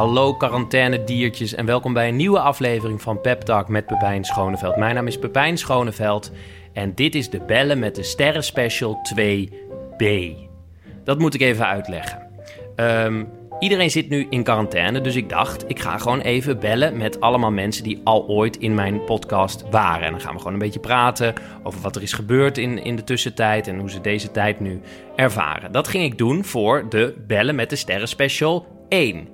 Hallo quarantaine-diertjes en welkom bij een nieuwe aflevering van Pep Talk met Pepijn Schoneveld. Mijn naam is Pepijn Schoneveld en dit is de Bellen met de Sterren Special 2B. Dat moet ik even uitleggen. Ehm, iedereen zit nu in quarantaine, dus ik dacht, ik ga gewoon even bellen met allemaal mensen die al ooit in mijn podcast waren. En dan gaan we gewoon een beetje praten over wat er is gebeurd in, in de tussentijd en hoe ze deze tijd nu ervaren. Dat ging ik doen voor de Bellen met de Sterren Special 1.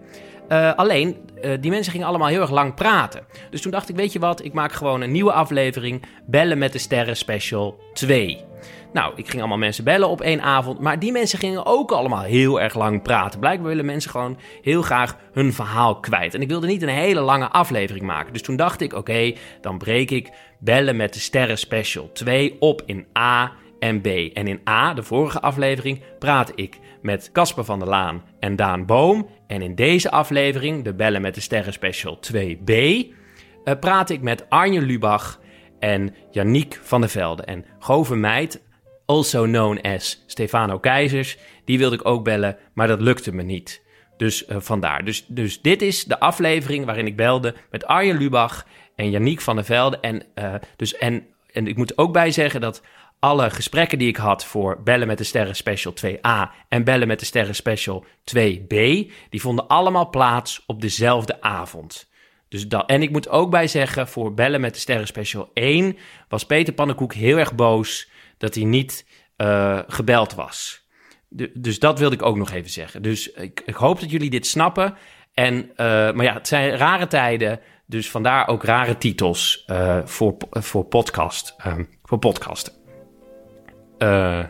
Uh, alleen, uh, die mensen gingen allemaal heel erg lang praten. Dus toen dacht ik, weet je wat, ik maak gewoon een nieuwe aflevering, Bellen met de Sterren Special 2. Nou, ik ging allemaal mensen bellen op één avond, maar die mensen gingen ook allemaal heel erg lang praten. Blijkbaar willen mensen gewoon heel graag hun verhaal kwijt. En ik wilde niet een hele lange aflevering maken. Dus toen dacht ik, oké, dan breek ik Bellen met de Sterren Special 2 op in A en B. En in A, de vorige aflevering, praat ik met Casper van der Laan en Daan Boom. En in deze aflevering, de Bellen met de Sterren Special 2B, uh, praat ik met Arjen Lubach en Yannick van der Velde. En Gove Meid, also known as Stefano Keizers, die wilde ik ook bellen, maar dat lukte me niet. Dus uh, vandaar. Dus, dus dit is de aflevering waarin ik belde met Arjen Lubach en Yannick van der Velde. En, uh, dus, en, en ik moet ook bij zeggen dat alle gesprekken die ik had voor Bellen met de Sterren Special 2a en Bellen met de Sterren Special 2b, die vonden allemaal plaats op dezelfde avond. Dus dat, en ik moet ook bij zeggen, voor Bellen met de Sterren Special 1 was Peter Pannenkoek heel erg boos dat hij niet uh, gebeld was. Dus dat wilde ik ook nog even zeggen. Dus ik, ik hoop dat jullie dit snappen. En, uh, maar ja, het zijn rare tijden. Dus vandaar ook rare titels uh, voor, voor, podcast, voor podcasten. Uh,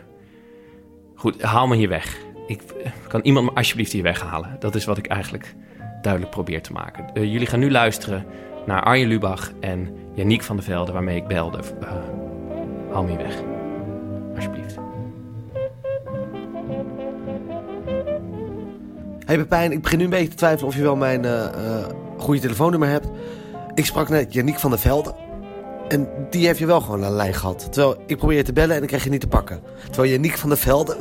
goed, haal me hier weg. Ik, kan iemand me alsjeblieft hier weghalen? Dat is wat ik eigenlijk duidelijk probeer te maken. Uh, jullie gaan nu luisteren naar Arjen Lubach en Yannick van der Velde, waarmee ik belde. Uh, haal me hier weg. Alsjeblieft. Hey Pepijn, ik begin nu een beetje te twijfelen of je wel mijn goede telefoonnummer hebt. Ik sprak net Yannick van der Velde. En die heeft je wel gewoon aan de lijn gehad. Terwijl ik probeer te bellen en ik krijg je niet te pakken. Terwijl Yannick van der Velde,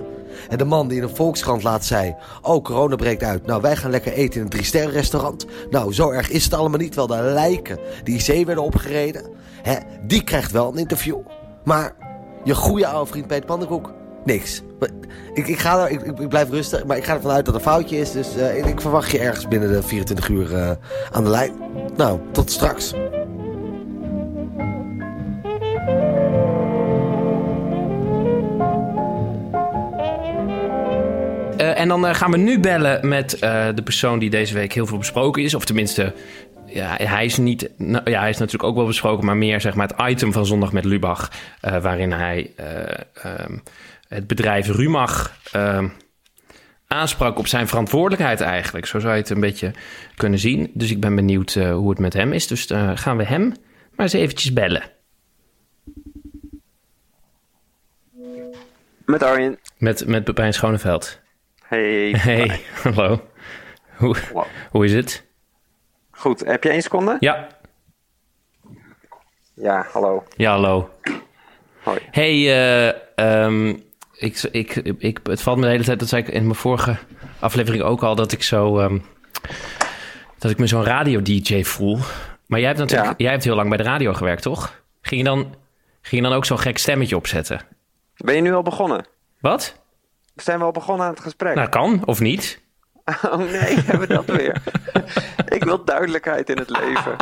en de man die in een Volkskrant laat zei... Oh, corona breekt uit. Nou, wij gaan lekker eten in een drie-sterren restaurant. Nou, zo erg is het allemaal niet. Wel de lijken die zee werden opgereden. Hè, die krijgt wel een interview. Maar je goede oude vriend Peter Pandenkoek, niks. Ik, ik, ga er, ik, ik, blijf rustig, maar ik ga ervan uit dat er een foutje is. Dus uh, ik, verwacht je ergens binnen de 24 uur uh, aan de lijn. Nou, tot straks. En dan uh, gaan we nu bellen met uh, de persoon die deze week heel veel besproken is. Of tenminste, ja, hij is niet. Nou, ja, hij is natuurlijk ook wel besproken, maar meer zeg maar het item van zondag met Lubach. waarin hij um, het bedrijf Rumach um, aansprak op zijn verantwoordelijkheid eigenlijk. Zo zou je het een beetje kunnen zien. Dus ik ben benieuwd hoe het met hem is. Dus gaan we hem maar eens eventjes bellen. Met Arjen. Met, met Pepijn Schoneveld. Hey. Hey, hallo. Hoe, wow. hoe is het? Goed, heb je één seconde? Ja. Ja, hallo. Ja, hallo. Hoi. Hey, uh, um, ik, ik, ik, het valt me de hele tijd, dat zei ik in mijn vorige aflevering ook al, dat ik zo, um, dat ik me zo'n radio-dj voel. Maar jij hebt natuurlijk, ja. jij hebt heel lang bij de radio gewerkt, toch? Ging je dan, ging je dan ook zo'n gek stemmetje opzetten? Ben je nu al begonnen? Wat? Zijn we al begonnen aan het gesprek? Nou, kan of niet. Oh nee, hebben we dat weer. ik wil duidelijkheid in het leven.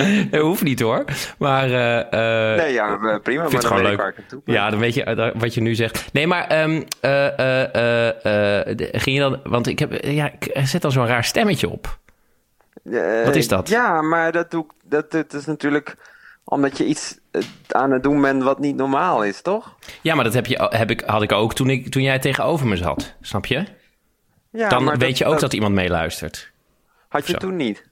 Dat hoeft niet hoor. Maar. Uh, nee, ja, prima. Maar het gewoon leuk. Waar ik toe ja, dan weet je wat je nu zegt. Nee, maar. Um, ging je dan. Want ik heb. Ja, ik zet dan zo'n raar stemmetje op. wat is dat? Ja, maar dat, doe, dat, dat is natuurlijk omdat je iets aan het doen bent wat niet normaal is, toch? Ja, maar dat heb je, heb ik, had ik ook toen, ik, toen jij tegenover me zat. Snap je? Ja, Dan weet dat, je ook dat, dat iemand meeluistert. Had je Zo. toen niet?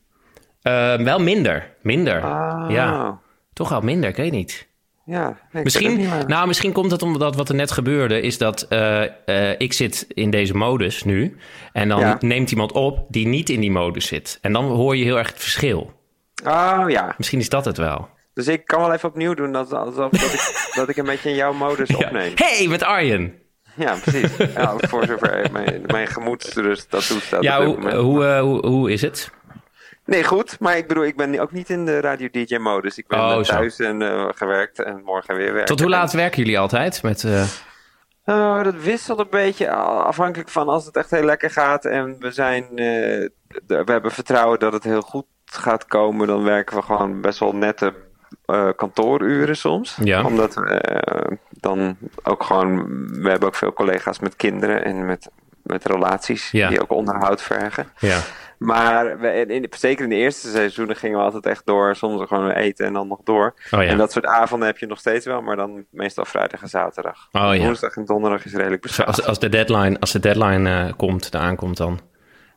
Uh, wel minder. Minder. Oh. Ja. Toch wel minder, ik weet niet. Ja, nee, Misschien, nou, misschien komt het omdat wat er net gebeurde, is dat uh, uh, ik zit in deze modus nu. En dan Ja. neemt iemand op die niet in die modus zit. En dan hoor je heel erg het verschil. Oh ja, Misschien is dat het wel. Dus ik kan wel even opnieuw doen alsof, alsof dat, ik, dat ik een beetje in jouw modus Ja. opneem. Hey, met Arjen. Ja, precies. ja, voor zover mijn, mijn gemoedsrust dat toestaat Ja, hoe, eh, hoe, hoe is het? Nee, goed. Maar ik bedoel, ik ben ook niet in de radio-dj-modus. Ik ben Oh, eh, zo. thuis en eh, gewerkt en morgen weer werken. Tot hoe laat werken jullie altijd? Met, dat wisselt een beetje afhankelijk van als het echt heel lekker gaat. En we zijn, we hebben vertrouwen dat het heel goed gaat komen. Dan werken we gewoon best wel nette eh, kantooruren soms. Ja. Omdat we eh, dan ook gewoon, we hebben ook veel collega's met kinderen en met, met relaties Ja. die ook onderhoud vergen. ja. Maar we, in, in- zeker in de eerste seizoenen gingen we altijd echt door. Soms gewoon eten en dan nog door. Oh ja. En dat soort avonden heb je nog steeds wel, maar dan meestal vrijdag en zaterdag. Oh ja. Woensdag en donderdag is redelijk beschaafd. Als, als de deadline, als de deadline eh, komt, eraan komt dan.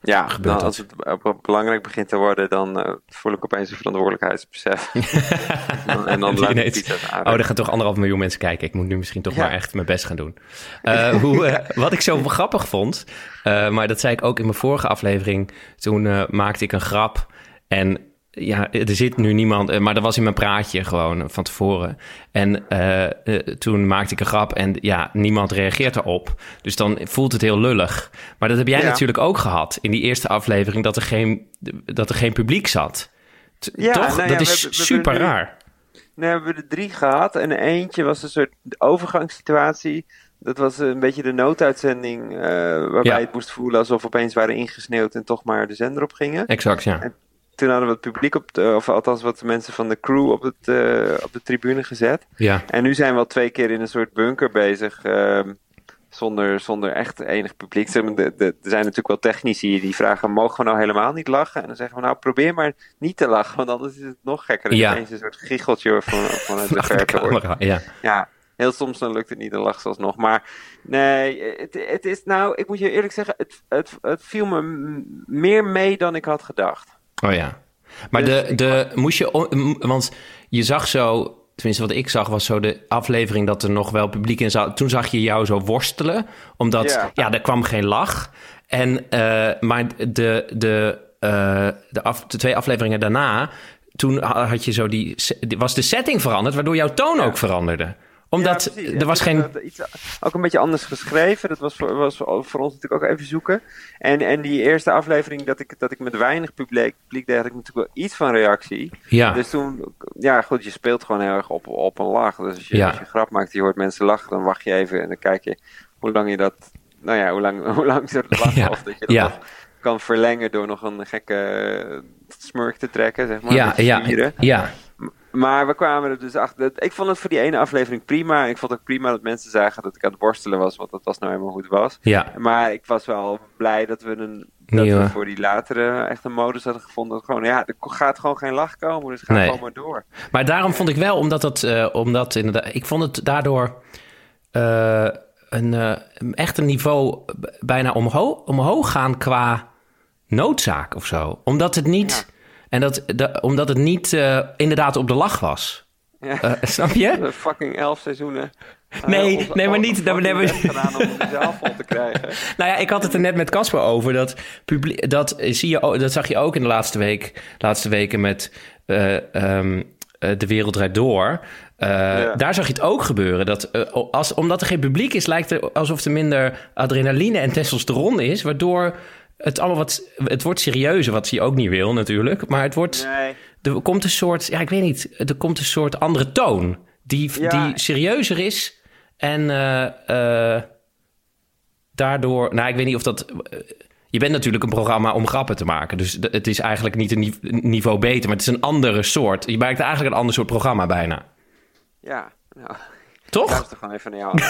Ja, gebeurt dan, als het be- be- belangrijk begint te worden, dan eh, voel ik opeens een verantwoordelijkheidsbesef. en, en dan laat ik pizza's Oh, aan. er gaan toch anderhalf miljoen mensen kijken. Ik moet nu misschien toch Ja. maar echt mijn best gaan doen. Eh, hoe, eh, wat ik zo grappig vond, maar dat zei ik ook in mijn vorige aflevering. Toen maakte ik een grap en ja, er zit nu niemand, eh, maar dat was in mijn praatje gewoon van tevoren. En eh, eh, toen maakte ik een grap en ja, niemand reageert erop. Dus dan voelt het heel lullig. Maar dat heb jij Ja. natuurlijk ook gehad in die eerste aflevering, dat er geen, dat er geen publiek zat. T- Ja, Toch? nou ja, dat is we super raar. Nee, we hebben er drie gehad. En eentje was een soort overgangssituatie. Dat was een beetje de nooduitzending. waarbij Ja. het moest voelen alsof we opeens waren ingesneeuwd en toch maar de zender op gingen. Exact, ja. Toen hadden we het publiek op, de, of althans wat mensen van de crew op, het, eh, op de tribune gezet. Ja, En nu zijn we al twee keer in een soort bunker bezig. ehm, zonder, zonder echt enig publiek. De- de- Er zijn natuurlijk wel technici die vragen: mogen we nou helemaal niet lachen? En dan zeggen we: nou, probeer maar niet te lachen, want anders is het nog gekker. Ja. is ineens een soort giecheltje van, vanuit de de verte ja. Ja, heel soms dan lukt het niet, dan lacht ze alsnog. Maar nee, het, het is nou, ik moet je eerlijk zeggen, het, het, het viel me meer mee dan ik had gedacht. Oh ja. Maar Dus de, de, moest je, want je zag zo, tenminste wat ik zag, was zo de aflevering dat er nog wel publiek in zat. Toen zag je jou zo worstelen, omdat, ja, Ja. er kwam geen lach. En, eh, maar de, de, eh, de, af, de twee afleveringen daarna, toen ha- had je zo die- was de setting veranderd, waardoor jouw toon ook veranderde. Omdat Ja, er was Ja, geen... iets, ook een beetje anders geschreven. Dat was voor, was voor ons natuurlijk ook even zoeken. En, en die eerste aflevering dat ik, dat ik met weinig publiek, publiek deed, had ik natuurlijk wel iets van reactie. Ja, Dus toen, ja goed, je speelt gewoon heel erg op, op een lach. Dus als je, Ja. als je een grap maakt, je hoort mensen lachen, dan wacht je even en dan kijk je hoe lang je dat, nou ja, hoe lang, hoe lang ze lachen. Of dat je dat Ja. nog kan verlengen door nog een gekke eh, smurk te trekken, zeg maar. ja, ja, Maar we kwamen er dus achter. dat- Ik vond het voor die ene aflevering prima. Ik vond ook prima dat mensen zagen dat ik aan het borstelen was, want dat was nou helemaal hoe het was. ja. Maar ik was wel blij dat we, een, dat we voor die latere echt een modus hadden gevonden. Dat gewoon, ja, er gaat gewoon geen lach komen, dus ga Nee. gewoon maar door. Maar daarom vond ik wel, omdat het, eh, omdat inderdaad, ik vond het daardoor eh, een eh, echt een niveau bijna omhoog, omhoog gaan qua noodzaak of zo. Omdat het niet, en dat, dat- omdat het niet eh, inderdaad op de lach was. Ja. Eh, snap je? De fucking elf seizoenen. eh, Nee, nee, maar niet- dat- maar- best gedaan om de zaal vol te krijgen. Nou ja, ik had het er net met Casper over. Dat, publiek, dat, zie je, dat zag je ook in de laatste, week, laatste weken met eh, ehm, eh, De Wereld Draait Door. Ja. Daar zag je het ook gebeuren. Dat, als, omdat er geen publiek is, lijkt het alsof er minder adrenaline en testosteron is. Waardoor het allemaal wat... Het wordt serieuzer, wat hij ook niet wil natuurlijk. Maar het wordt... Nee. Er komt een soort... Ja, ik weet niet. Er komt een soort andere toon. Die, Ja. die serieuzer is. En eh, eh, daardoor... Nou, ik weet niet of dat... eh, je bent natuurlijk een programma om grappen te maken. Dus het is eigenlijk niet een ni- niveau beter. Maar het is een andere soort. Je maakt eigenlijk een ander soort programma bijna. Ja, nou, Toch? luister gewoon even naar jou.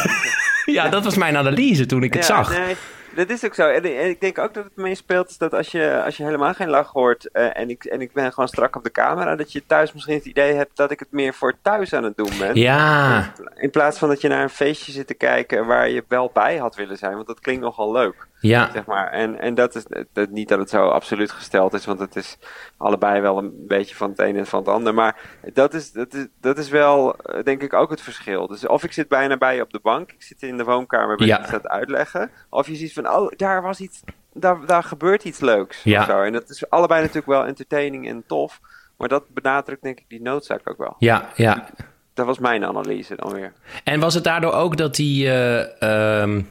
Ja, dat was mijn analyse toen ik het ja, zag. Nee, dat is ook zo. En, en ik denk ook dat het meespeelt is dat als je, als je helemaal geen lach hoort eh, en, ik, en ik ben gewoon strak op de camera, dat je thuis misschien het idee hebt dat ik het meer voor thuis aan het doen ben. Ja, In plaats van dat je naar een feestje zit te kijken waar je wel bij had willen zijn, want dat klinkt nogal leuk. Ja, Zeg maar. En, en dat is dat, niet dat het zo absoluut gesteld is, want het is allebei wel een beetje van het een en van het ander. Maar dat is, dat is, dat is wel, eh, denk ik, ook het verschil. Dus of ik zit bijna bij je op de bank, ik zit in de woonkamer, ben Ja. ik iets aan het uitleggen. Of je ziet van, oh, daar was iets, daar, daar gebeurt iets leuks. Ja. Of zo. En dat is allebei natuurlijk wel entertaining en tof. Maar dat benadrukt denk ik die noodzaak ook wel. ja, ja. dat was mijn analyse dan weer. En was het daardoor ook dat die, eh, ehm,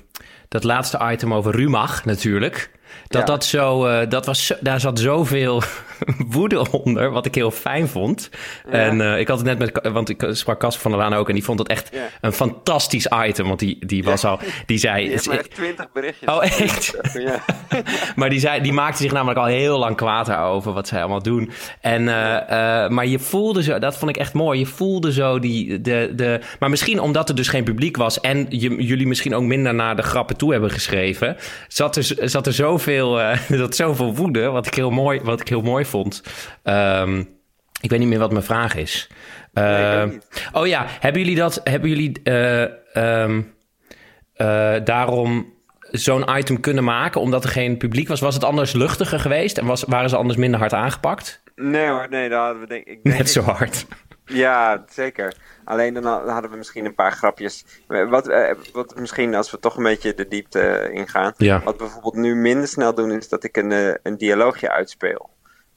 dat laatste item over Rumach natuurlijk, dat Ja. dat zo, eh, dat was, daar zat zoveel woede onder, wat ik heel fijn vond. En eh, ik had het net met, want ik sprak Casper van der Laan ook en die vond het echt Ja. een fantastisch item, want die, die was al, die zei, twintig berichtjes. Oh, echt? Ja. Maar die, zei, die maakte zich namelijk al heel lang kwaad daarover wat zij allemaal doen. En, eh, eh, maar je voelde zo, dat vond ik echt mooi. Je voelde zo die. De, de, maar misschien omdat er dus geen publiek was. en je, jullie misschien ook minder naar de grappen toe hebben geschreven. zat er, zat er zoveel, dat zoveel woede. Wat ik heel mooi, wat ik heel mooi vond. Ehm, ik weet niet meer wat mijn vraag is. Nee, Ehm, oh ja, hebben jullie dat. Hebben jullie. eh, ehm, eh, daarom zo'n item kunnen maken omdat er geen publiek was? Was het anders luchtiger geweest en was, waren ze anders minder hard aangepakt? Nee hoor, nee, daar hadden we denk ik... Denk Net zo hard. Ja, zeker. Alleen dan ha- hadden we misschien een paar grapjes. Wat, eh, wat misschien, als we toch een beetje de diepte ingaan. Ja. Wat we bijvoorbeeld nu minder snel doen, is dat ik een, een dialoogje uitspeel.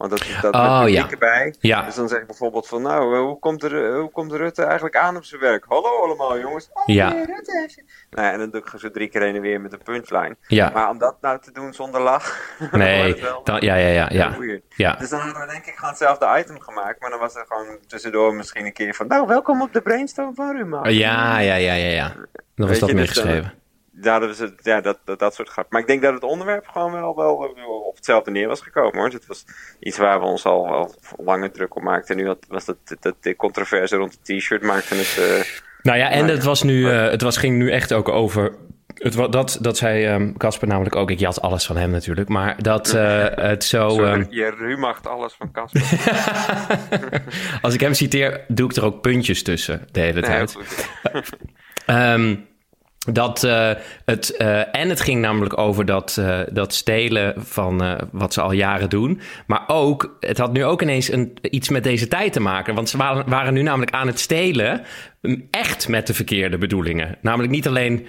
Want dat, dat Oh, met ja. publiek erbij. Ja. Dus dan zeg ik bijvoorbeeld van, nou, eh, hoe komt, er, eh, hoe komt Rutte eigenlijk aan op zijn werk? Hallo allemaal jongens. Oh, Ja. nee, Rutte heeft... Nou ja, en dan doe ik zo drie keer heen en weer met een punchline. Ja. Maar om dat nou te doen zonder lach... Nee, wel dan, ja, ja, ja. ja. ja. Dus dan hadden we denk ik gewoon hetzelfde item gemaakt. Maar dan was er gewoon tussendoor misschien een keer van... Nou, welkom op de brainstorm van Ruma. Ja, ja, ja, ja, ja. Dan was Weet dat je, dus hadden we ze, ja, dat, dat, dat soort grap. Maar ik denk dat het onderwerp gewoon wel, wel, op hetzelfde neer was gekomen hoor. Het was iets waar we ons al wel langer druk op maakten. Nu had, was dat, dat de controverse rond het t-shirt maakte het... eh, Nou ja, en Nee. het, was nu, eh, het was, ging nu echt ook over. Het, dat, dat zei ehm, Casper namelijk ook. Ik jat alles van hem natuurlijk. Maar dat eh, het zo. sorry, ehm, je rumacht alles van Casper. als ik hem citeer, doe ik er ook puntjes tussen de hele Nee, tijd. Ehm, dat eh, het, eh, en het ging namelijk over dat, eh, dat stelen van wat ze al jaren doen. Maar ook, het had nu ook ineens een, iets met deze tijd te maken. Want ze waren, waren nu namelijk aan het stelen, mm, echt met de verkeerde bedoelingen. Namelijk niet alleen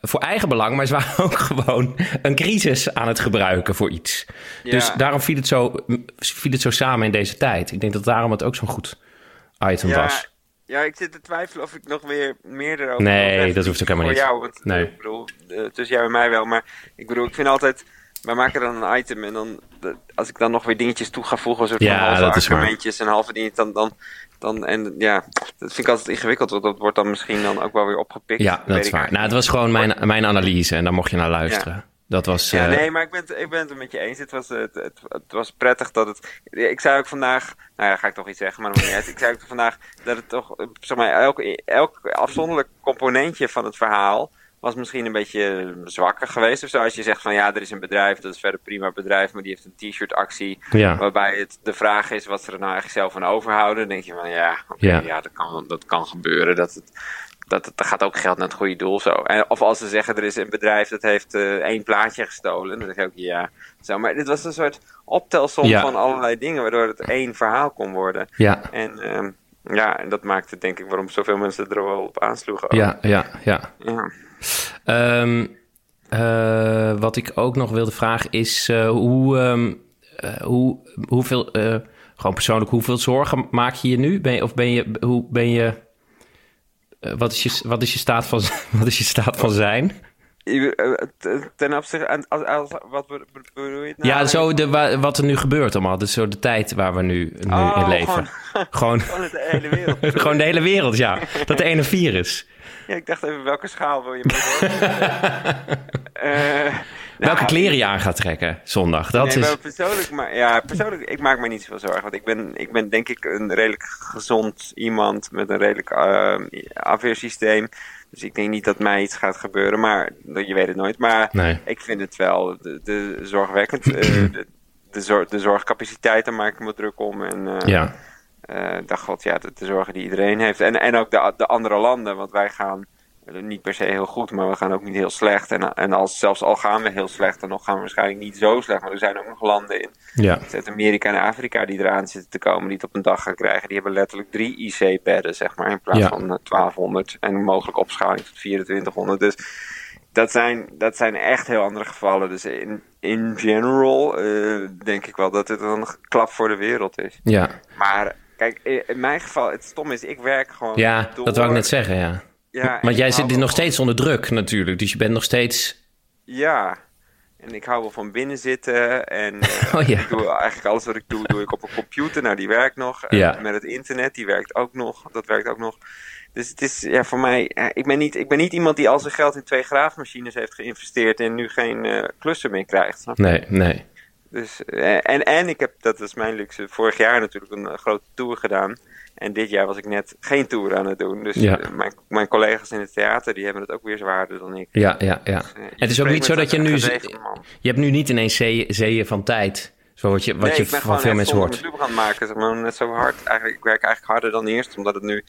voor eigen belang, maar ze waren ook gewoon een crisis aan het gebruiken voor iets. Ja. Dus daarom viel het, zo, viel het zo samen in deze tijd. Ik denk dat daarom het ook zo'n goed item Ja, was. Ja, ik zit te twijfelen of ik nog weer meer erover Nee, dat hoeft ook helemaal Voor niet. jou, want Nee. ik bedoel, eh, tussen jou en mij wel. Maar ik bedoel, ik vind altijd... Wij maken dan een item en dan... Als ik dan nog weer dingetjes toe ga voegen... Een soort Ja, van halve argumentjes en halve dingen... Dan, dan, dan, en ja, dat vind ik altijd ingewikkeld. Want dat wordt dan misschien dan ook wel weer opgepikt. Ja, dat is waar. Nou, het was gewoon mijn, mijn analyse en daar mocht je naar luisteren. Dat was... Ja, eh, nee, maar ik ben, het, ik ben het er met je eens. Het was, eh, het, het, het was prettig dat het. Ik zei ook vandaag. Nou ja, ga ik toch iets zeggen, maar dat maakt niet uit. Ik zei ook vandaag dat het toch. Zeg maar, elk, elk afzonderlijk componentje van het verhaal. was misschien een beetje zwakker geweest of zo. Als je zegt van ja, er is een bedrijf, dat is verder prima bedrijf. maar die heeft een t-shirt actie. Ja. Waarbij het de vraag is wat ze er nou eigenlijk zelf van overhouden. Dan denk je van ja, Ja. ja. dat, kan, dat kan gebeuren. Dat het, dat er gaat ook geld naar het goede doel zo. En, of als ze zeggen er is een bedrijf dat heeft eh, één plaatje gestolen. Dan zeg ik ook ja. Zo, maar dit was een soort optelsom Ja. van allerlei dingen. Waardoor het één verhaal kon worden. Ja, En ehm, ja, en dat maakte denk ik waarom zoveel mensen er wel op aansloegen. ook. ja, ja, ja. Ja. Ehm, eh, wat ik ook nog wilde vragen is eh, hoe, ehm, eh, hoe, hoeveel, gewoon persoonlijk, hoeveel zorgen maak je je nu? Ben je, of ben je, hoe ben je, wat, is je, wat is je staat van, wat is je staat van zijn? Eh, Ten opzichte aan als, als, wat be- be- bedoel je? nou? ja, zo de, wa- wat er nu gebeurt allemaal. Dus zo de tijd waar we nu, nu Oh, in leven. gewoon- Gewoon, Gewoon de hele wereld. gewoon de hele wereld, ja. Dat de ene virus. Ja, ik dacht even, welke schaal wil je mee Eh, Welke nou, kleren je aan gaat trekken zondag. Dat nee, is... maar persoonlijk, maar, ja, persoonlijk, ik maak me niet zoveel zorgen. Want ik ben, ik ben denk ik een redelijk gezond iemand met een redelijk eh, afweersysteem. Dus ik denk niet dat mij iets gaat gebeuren, maar je weet het nooit. Maar Nee. ik vind het wel de, de zorgwekkend. eh, de, de, zor- de zorgcapaciteit, daar maak ik me druk om. En, eh, Ja, dacht god, ja, de, de zorgen die iedereen heeft. En, en ook de, de andere landen, want wij gaan niet per se heel goed, maar we gaan ook niet heel slecht. En, en als, zelfs al gaan we heel slecht, dan nog gaan we waarschijnlijk niet zo slecht. Maar er zijn ook nog landen in ja, Zuid-Amerika en Afrika die eraan zitten te komen, die het op een dag gaan krijgen. Die hebben letterlijk drie IC-bedden, zeg maar, in plaats Ja. van eh, 1200. En mogelijk opschaling tot 2400. Dus dat zijn, dat zijn echt heel andere gevallen. Dus in, in general eh, denk ik wel dat het een klap voor de wereld is. ja. Maar Kijk, in mijn geval, het stom is, ik werk gewoon Ja, door. dat wou ik net zeggen, ja. Ja, Want ik jij zit nog van- steeds onder druk natuurlijk. Dus je bent nog steeds... Ja, en ik hou wel van binnen zitten. En eh, Oh, ja. ik doe eigenlijk alles wat ik doe, doe ik op een computer. Nou, die werkt nog. Ja. Met het internet, die werkt ook nog. Dat werkt ook nog. Dus het is ja, voor mij, eh, ik, ben niet, ik ben niet iemand die al zijn geld in twee graafmachines heeft geïnvesteerd en nu geen eh, klussen meer krijgt. Nee, nee. Dus, eh, en, en ik heb, dat is mijn luxe, vorig jaar natuurlijk een eh, grote tour gedaan. En dit jaar was ik net geen tour aan het doen. Dus Ja. eh, mijn, mijn collega's in het theater, die hebben het ook weer zwaarder dan ik. Ja, ja, ja. Dus, eh, Het is ook niet zo dat je nu... Je hebt nu niet ineens zeeën, van tijd. Zo wat je, wat nee, je ik ben van gewoon veel mensen hoort. mijn aan het maken. Zeg maar, net zo hard. Eigenlijk, ik werk eigenlijk harder dan eerst, omdat het nu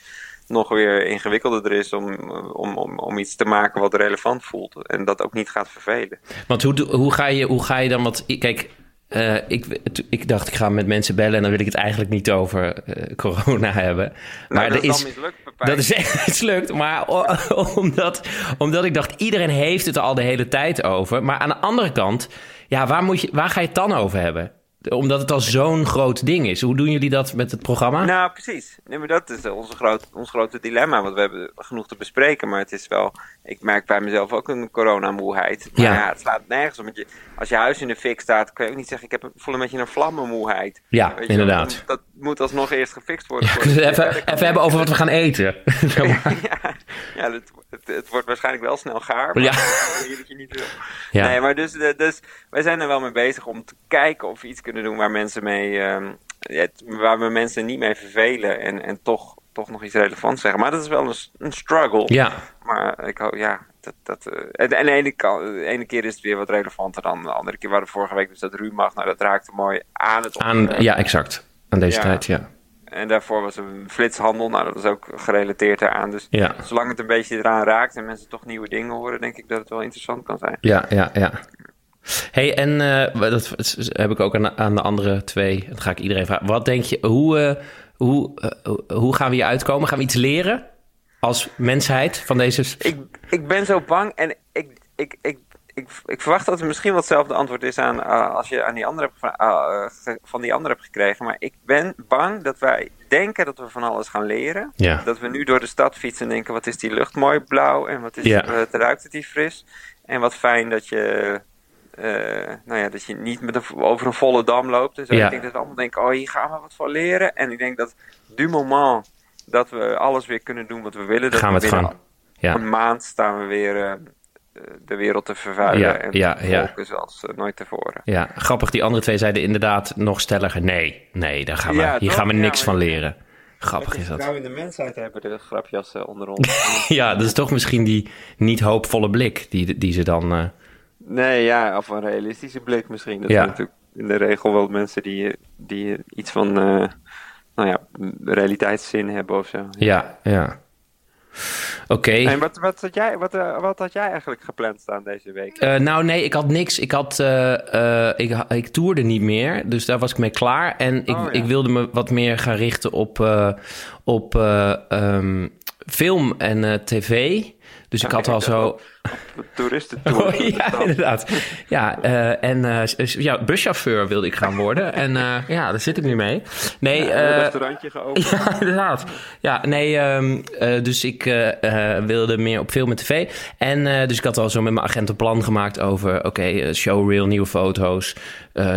nog weer ingewikkelder is om, om, om, om iets te maken wat relevant voelt. En dat ook niet gaat vervelen. Want hoe, hoe, ga je, hoe ga je dan... Want kijk, eh, ik, ik dacht ik ga met mensen bellen... en dan wil ik het eigenlijk niet over eh, corona hebben. Maar nou, dat er is mislukt. Dat is echt mislukt, maar omdat, omdat ik dacht, iedereen heeft het al de hele tijd over. Maar aan de andere kant, ja, waar, moet je, waar ga je het dan over hebben? Omdat het al zo'n groot ding is. Hoe doen jullie dat met het programma? Nou, precies. Nee, maar dat is onze groot, ons grote dilemma. Want we hebben genoeg te bespreken. Maar het is wel. Ik merk bij mezelf ook een coronamoeheid. Maar Ja. ja. het slaat nergens om. Je, als je huis in de fik staat, kun je ook niet zeggen: ik heb, voel een beetje een vlammenmoeheid. ja, Weet inderdaad. Dat moet alsnog eerst gefixt worden. Ja, even, even hebben over wat we gaan eten. Ja, ja het, het, het wordt waarschijnlijk wel snel gaar. Maar Ja. dat je niet wil. Ja. Nee, maar dus, dus wij zijn er wel mee bezig om te kijken of we iets kunnen doen waar mensen mee, ehm, waar we mensen niet mee vervelen en, en toch, toch nog iets relevants zeggen. Maar dat is wel een, een struggle. ja, Maar ik hoop, ja, dat, dat, eh, en, en de, ene, ka- de ene keer is het weer wat relevanter dan de andere keer. Waar de vorige week dus dat Rumach, nou dat raakte mooi aan het aan, ja, exact. Aan deze Ja. tijd, ja. En daarvoor was een flitshandel, nou dat was ook gerelateerd eraan. Dus Ja, zolang het een beetje eraan raakt en mensen toch nieuwe dingen horen, denk ik dat het wel interessant kan zijn. ja, ja. ja. hey, en eh, dat heb ik ook aan, aan de andere twee. Dat ga ik iedereen vragen. Wat denk je, hoe, eh, hoe, hoe gaan we hier uitkomen? Gaan we iets leren als mensheid van deze... Ik, ik ben zo bang en ik, ik, ik, ik, ik verwacht dat het misschien wel hetzelfde antwoord is aan eh, als je aan die andere hebt, ah, eh, van die andere hebt gekregen. Maar ik ben bang dat wij denken dat we van alles gaan leren. Ja. Dat we nu door de stad fietsen en denken: wat is die lucht mooi blauw en wat is, Ja. wat ruikt het hier fris? En wat fijn dat je. eh, nou ja, dat je niet met een, over een volle dam loopt. En zo. Ja. Ik denk dat we allemaal denken, oh, hier gaan we wat van leren. En ik denk dat du moment dat we alles weer kunnen doen wat we willen. Dat Gaan we het binnen gewoon. Ja. Een maand staan we weer eh, de wereld te vervuilen. Ja, en ja, zoals eh, nooit tevoren. Ja, grappig. Die andere twee zeiden inderdaad nog stelliger. Nee, nee, daar gaan we, Ja, hier gaan we niks van leren. Grappig is dat. in de mensheid hebben de grapjas eh, onder ons. Ja, dat is toch misschien die niet hoopvolle blik die, die ze dan... eh, nee, ja, of een realistische blik misschien. Dat Ja. zijn natuurlijk in de regel wel mensen die, die iets van, eh, nou ja, realiteitszin hebben of zo. ja, ja. Oké. En wat, wat, had jij, wat, eh, wat had jij eigenlijk gepland staan deze week? Eh, nou, nee, ik had niks. Ik, had, eh, ik, ik toerde niet meer, dus daar was ik mee klaar. En ik, Oh, ja. ik wilde me wat meer gaan richten op, op eh, ehm, film en tv. Dus ik had al zo... Toeristentour. Oh, ja, inderdaad. Ja, eh, en s- ja, buschauffeur wilde ik gaan worden. En eh, ja, daar zit ik nu mee. Nee, een eh, restaurantje geopend. Ja, inderdaad. Ja, nee, ehm, eh, dus ik wilde meer op film en tv. En dus ik had al zo met mijn agent een plan gemaakt over... oké, showreel, nieuwe foto's...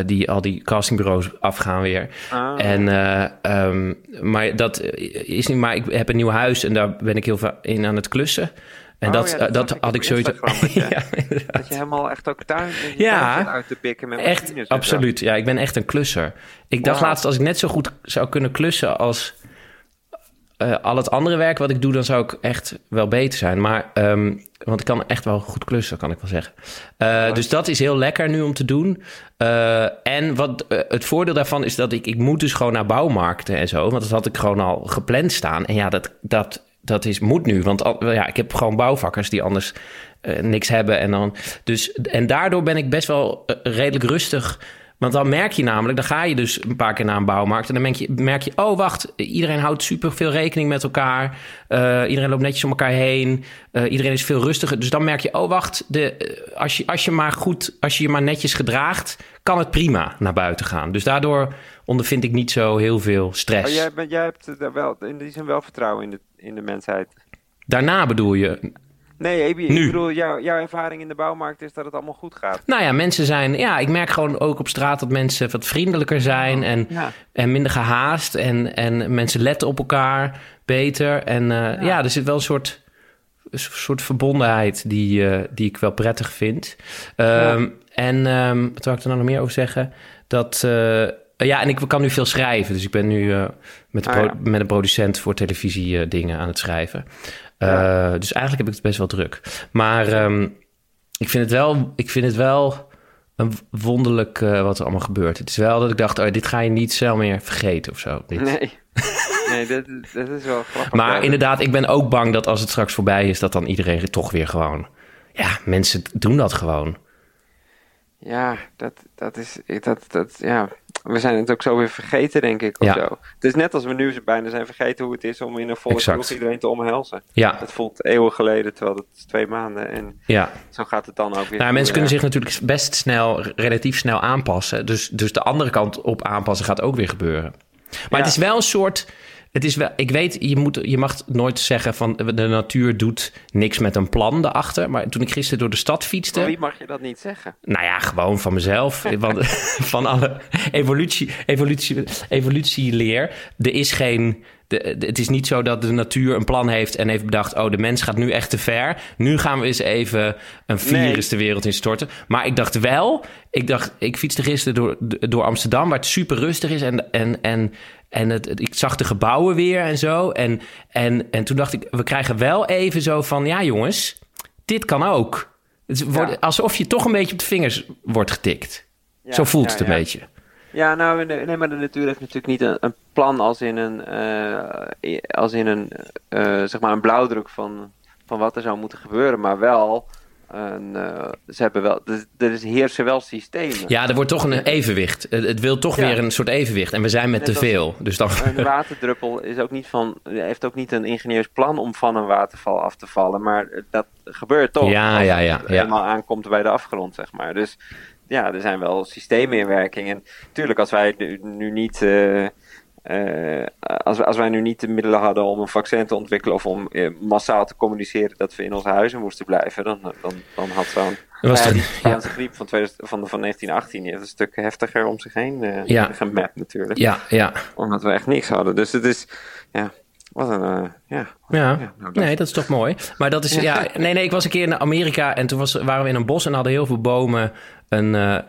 die al die castingbureaus afgaan weer. Ah. En, eh, ehm, maar dat is niet... Maar ik heb een nieuw huis en daar ben ik heel veel in aan het klussen. En Oh, dat, ja, eh, dat dat had ik zoiets... Instagram, dat je- ja. Dat je helemaal echt ook tuin, je Ja. uit te pikken met Echt, absoluut. Ja, ik ben echt een klusser. Ik dacht laatst, als ik net zo goed zou kunnen klussen als eh, al het andere werk wat ik doe, dan zou ik echt wel beter zijn. Maar, ehm, want ik kan echt wel goed klussen, kan ik wel zeggen. Eh, dus dat is heel lekker nu om te doen. En wat, het voordeel daarvan is dat ik, ik moet dus gewoon naar bouwmarkten en zo. Want dat had ik gewoon al gepland staan. En ja, dat, dat, dat is, moet nu. Want ja, ik heb gewoon bouwvakkers die anders eh, niks hebben. En, dan, dus, en daardoor ben ik best wel eh, redelijk rustig. Want dan merk je namelijk, dan ga je dus een paar keer naar een bouwmarkt. En dan merk je, merk je oh wacht, iedereen houdt super veel rekening met elkaar. Eh, iedereen loopt netjes om elkaar heen. Iedereen is veel rustiger. Dus dan merk je, oh wacht, de, als, je, als je maar goed, als je je maar netjes gedraagt, kan het prima naar buiten gaan. Dus daardoor ondervind ik niet zo heel veel stress. Oh, jij, jij hebt er wel, in die zin wel vertrouwen in de, in de mensheid. Daarna bedoel je? Nee, Ebi, Nu. ik bedoel, jouw, jouw ervaring in de bouwmarkt is dat het allemaal goed gaat. Nou ja, mensen zijn... Ja, ik merk gewoon ook op straat dat mensen wat vriendelijker zijn... en, Ja. en minder gehaast. En, en mensen letten op elkaar beter. En eh, ja. er zit wel een soort, een soort verbondenheid die, eh, die ik wel prettig vind. Ehm, En ehm, wat wil ik er nou nog meer over zeggen? Dat... eh, ja, en ik kan nu veel schrijven. Dus ik ben nu eh, met, de Ah, ja. met een producent voor televisie eh, dingen aan het schrijven. Eh, Ja. Dus eigenlijk heb ik het best wel druk. Maar ehm, ik, vind het wel, ik vind het wel een wonderlijk wat er allemaal gebeurt. Het is wel dat ik dacht, oh, dit ga je niet snel meer vergeten of zo. Dit. Nee, nee dat, dat is wel grappig. Maar Ja, inderdaad, ik ben ook bang dat als het straks voorbij is, dat dan iedereen toch weer gewoon. Ja, mensen doen dat gewoon. Ja, dat, dat is. Dat, dat, ja. We zijn het ook zo weer vergeten, denk ik. Of Ja. zo. Het is net als we nu bijna zijn vergeten hoe het is om in een volle Exact. kroeg iedereen te omhelzen. Ja, Dat voelt eeuwen geleden, terwijl het is twee maanden. En ja. zo gaat het dan ook weer. Nou, mensen kunnen zich natuurlijk best snel, relatief snel aanpassen. Dus, dus de andere kant op aanpassen gaat ook weer gebeuren. Maar Ja. het is wel een soort. Het is wel, ik weet, je, moet, je mag nooit zeggen van de natuur doet niks met een plan daarachter. Maar toen ik gisteren door de stad fietste. Van wie mag je dat niet zeggen? Nou ja, gewoon van mezelf. Want van alle evolutie, evolutie, evolutieleer. Er is geen. De, de- het is niet zo dat de natuur een plan heeft en heeft bedacht: oh, de mens gaat nu echt te ver. Nu gaan we eens even een virus de wereld instorten. Maar ik dacht wel, ik dacht, ik fietste gisteren door, door Amsterdam, waar het super rustig is. En, en, en, en het, het- ik zag de gebouwen weer en zo. En, en, en toen dacht ik, we krijgen wel even zo van: ja, jongens, dit kan ook. Het wordt, Ja. Alsof je toch een beetje op de vingers wordt getikt. Ja, Zo voelt ja, het een ja. beetje. Ja, nou, nee, maar de natuur heeft natuurlijk niet een, een plan als in een, eh, als in een, eh, zeg maar een blauwdruk van, van wat er zou moeten gebeuren, maar wel, een, eh, ze hebben wel, er, er is- heersen wel systemen. Ja, er wordt toch een evenwicht. Het, het wil toch Ja. weer een soort evenwicht. En we zijn met Net te veel. Dus dan... Een waterdruppel is ook niet van, heeft ook niet een ingenieursplan om van een waterval af te vallen, maar dat gebeurt toch. Ja, als ja, ja, het ja. eenmaal aankomt bij de afgrond, zeg maar. Dus ja, er zijn wel systemen in werking. En natuurlijk, als wij nu, niet. eh, eh, als, als wij nu niet de middelen hadden om een vaccin te ontwikkelen of om eh, massaal te communiceren dat we in onze huizen moesten blijven, dan, dan, dan had zo'n. Was ja, die Spaanse griep van, 2000 van, van 1918 die heeft een stuk heftiger om zich heen Ja. gemapt, natuurlijk Ja, ja, omdat we echt niks hadden. Dus het is, ja, wat een, ja. ja. Ja, nou, dat- Nee, dat is toch mooi. Maar dat is, ja, nee, nee, ik was een keer in Amerika en toen was, waren we in een bos en hadden heel veel bomen. Een, eh, eh,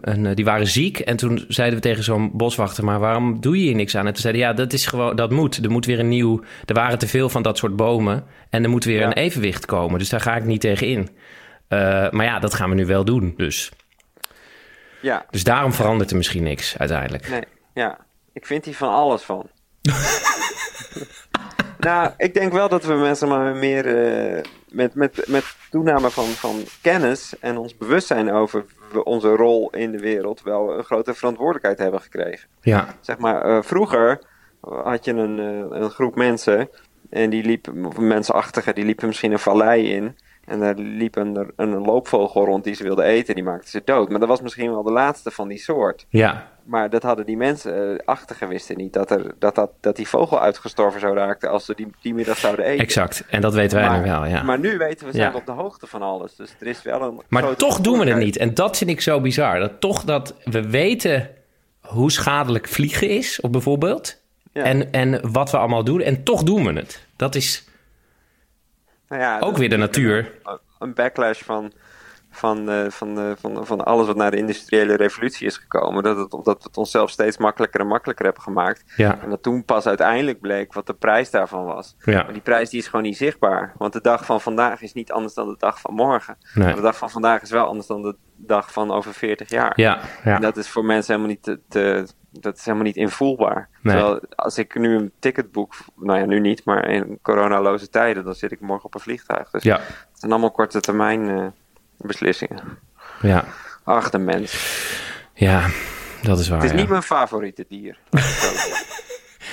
een, eh, die waren ziek. En toen zeiden we tegen zo'n boswachter, maar waarom doe je hier niks aan? En toen zeiden ja, dat is gewoon, dat moet. Er moet weer een nieuw, er waren te veel van dat soort bomen. En er moet weer Ja. een evenwicht komen. Dus daar ga ik niet tegen in. Maar ja, dat gaan we nu wel doen. Dus, Ja, dus daarom verandert er misschien niks uiteindelijk. nee, ja. Ik vind hier van alles van. nou, ik denk wel dat we mensen maar meer eh, met, met, met toename van, van kennis en ons bewustzijn over onze rol in de wereld wel een grote verantwoordelijkheid hebben gekregen. Ja, Zeg maar, eh, vroeger had je een, eh, een groep mensen en die liepen, of mensenachtigen, die liepen misschien een vallei in. En daar liep een, een loopvogel rond die ze wilden eten, die maakte ze dood. Maar dat was misschien wel de laatste van die soort. ja, Maar dat hadden die mensen, eh, achtigen wisten niet, dat, er, dat, dat, dat die vogel uitgestorven zou raken als ze die, die middag zouden eten. exact. En dat weten wij maar, nu wel, ja. maar nu weten we, zijn Ja. op de hoogte van alles. Dus er is wel een Maar toch doen we het niet. En dat vind ik zo bizar. Dat toch dat we weten hoe schadelijk vliegen is, of bijvoorbeeld. Ja. En, en wat we allemaal doen. En toch doen we het. Dat is Nou ja, ook weer de natuur. een- een backlash van, van, eh, van, eh, van, van alles wat naar de industriële revolutie is gekomen. Dat, het, dat we het onszelf steeds makkelijker en makkelijker hebben gemaakt. Ja, En dat toen pas uiteindelijk bleek wat de prijs daarvan was. ja. Maar die prijs die is gewoon niet zichtbaar. Want de dag van vandaag is niet anders dan de dag van morgen. Nee. Maar de dag van vandaag is wel anders dan de dag van over 40 jaar. Ja, ja. En dat is voor mensen helemaal niet, te, te- dat is helemaal niet invoelbaar. Nee. Terwijl als ik nu een ticket boek, nou ja, nu niet, maar in coronaloze tijden, dan zit ik morgen op een vliegtuig. Dus ja, het zijn allemaal korte termijn eh, beslissingen. ja. Ach, de mens. Ja, dat is waar. het is ja. niet mijn favoriete dier.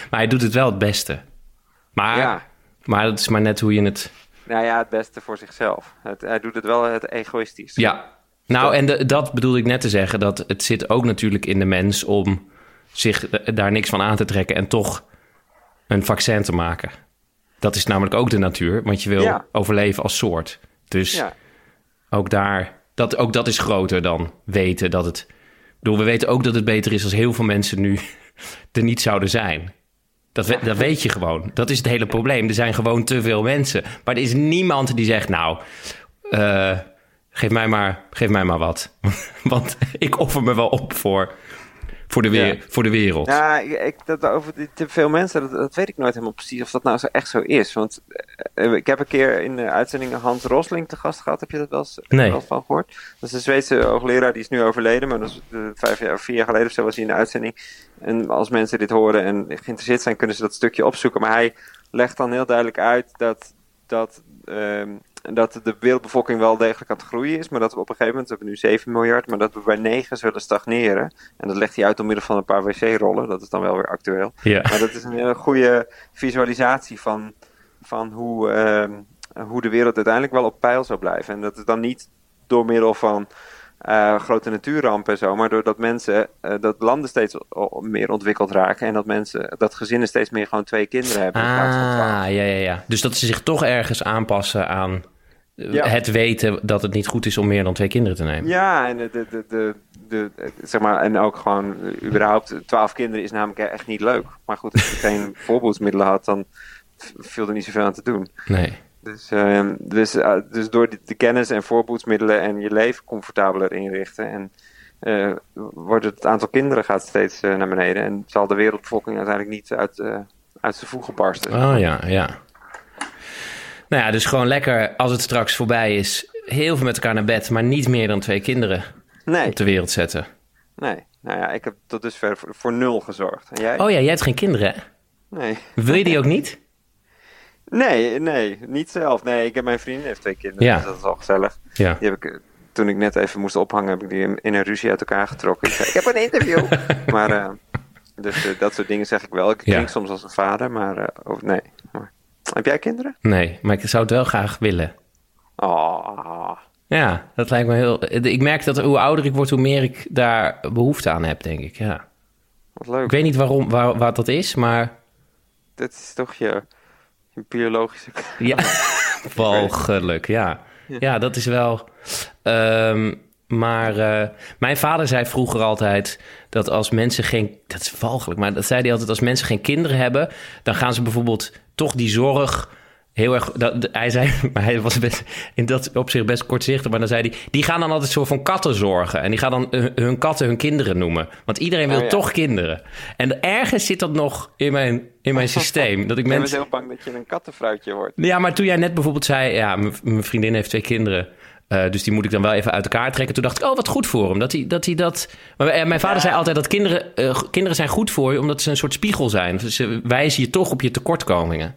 Maar hij doet het wel het beste. Maar, ja, maar dat is maar net hoe je het... nou ja, het beste voor zichzelf. Het, hij doet het wel het egoïstisch. Ja. Nou, en de- dat bedoelde ik net te zeggen. Dat het zit ook natuurlijk in de mens om zich daar niks van aan te trekken en toch een vaccin te maken. Dat is namelijk ook de natuur, want je wil Ja. overleven als soort. Dus Ja. Ook daar, dat, ook dat is groter dan weten dat het. Bedoel, we weten ook dat het beter is als heel veel mensen nu er niet zouden zijn. Dat, we- dat weet je gewoon. Dat is het hele probleem. Er zijn gewoon te veel mensen. Maar er is niemand die zegt, nou, eh, geef, mij maar, geef mij maar wat. Want ik offer me wel op voor, voor, de, weer, Ja. voor de wereld. Ja, ik, dat over die te veel mensen, dat, dat weet ik nooit helemaal precies of dat nou zo echt zo is. Want eh, ik heb een keer in de uitzending Hans Rosling te gast gehad. Heb je dat wel eens Nee. wel van gehoord? Dat is een Zweedse hoogleraar, die is nu overleden. Maar dat is, eh, vijf jaar, vier jaar geleden of zo was hij in de uitzending. En als mensen dit horen en geïnteresseerd zijn, kunnen ze dat stukje opzoeken. Maar hij legt dan heel duidelijk uit dat, dat, ehm, dat de wereldbevolking wel degelijk aan het groeien is. Maar dat we op een gegeven moment, we hebben nu 7 miljard, maar dat we bij 9 zullen stagneren. En dat legt hij uit door middel van een paar wc-rollen. Dat is dan wel weer actueel. Ja. Maar dat is een hele goede visualisatie van, van hoe, ehm, hoe de wereld uiteindelijk wel op peil zou blijven. En dat is dan niet door middel van eh, grote natuurrampen en zo, maar doordat mensen, eh, dat landen steeds meer ontwikkeld raken en dat mensen, dat gezinnen steeds meer gewoon twee kinderen hebben in plaats van. Ah, ja, ja, ja. Dus dat ze zich toch ergens aanpassen aan Ja. het weten dat het niet goed is om meer dan twee kinderen te nemen. Ja, en, de, de, de, de, zeg maar, en ook gewoon eh, überhaupt, twaalf kinderen is namelijk echt niet leuk. Maar goed, als je geen voorbeeldsmiddelen had, dan viel er niet zoveel aan te doen. Nee. Dus, ehm, dus, eh, dus door de, de kennis en voorboedsmiddelen en je leven comfortabeler inrichten. En eh, wordt het aantal kinderen gaat steeds naar beneden. En zal de wereldbevolking uiteindelijk niet uit, uit zijn voegen barsten. Oh ja, ja. Nou ja, dus gewoon lekker als het straks voorbij is, heel veel met elkaar naar bed, maar niet meer dan twee kinderen Nee, op de wereld zetten. nee. Nou ja, ik heb tot dusver voor, voor nul gezorgd. En jij? Oh ja, jij hebt geen kinderen, hè? Nee. Wil je die ook niet? Nee, nee, niet zelf. Nee, ik heb mijn vriendin heeft twee kinderen, Ja. dus dat is al gezellig. Ja. Die heb ik, eh, toen ik net even moest ophangen, heb ik die in, in een ruzie uit elkaar getrokken. Ik, zei, ik heb een interview. maar, eh, dus eh, dat soort dingen zeg ik wel. Ik Ja. klink soms als een vader, maar oh, nee. Heb jij kinderen? Nee, maar ik zou het wel graag willen. Oh, Ja, dat lijkt me heel... Ik merk dat hoe ouder ik word, hoe meer ik daar behoefte aan heb, denk ik. Ja. wat leuk. Ik weet niet waarom, waar, wat dat is, maar Dit is toch je, je biologische... ja, walgelijk, ja. Ja, dat is wel... ehm, maar eh, mijn vader zei vroeger altijd dat als mensen geen... Dat is walgelijk, maar dat zei hij altijd... als mensen geen kinderen hebben, dan gaan ze bijvoorbeeld toch die zorg... Heel erg, dat, hij zei, maar hij was best, in dat opzicht best kortzichtig, maar dan zei hij, die gaan dan altijd zo van katten zorgen. En die gaan dan hun, hun katten hun kinderen noemen. Want iedereen wil Oh ja. toch kinderen. En ergens zit dat nog in mijn, in mijn systeem. Dat ik Ik ben mensen, heel bang dat je een kattenfruitje wordt. ja, maar toen jij net bijvoorbeeld zei... ja, mijn vriendin heeft twee kinderen... eh, dus die moet ik dan wel even uit elkaar trekken. Toen dacht ik, oh, wat goed voor hem. Dat hij dat... Hij dat... Maar, eh, mijn vader zei altijd dat kinderen, eh, kinderen zijn goed voor je... omdat ze een soort spiegel zijn. Ze wijzen je toch op je tekortkomingen.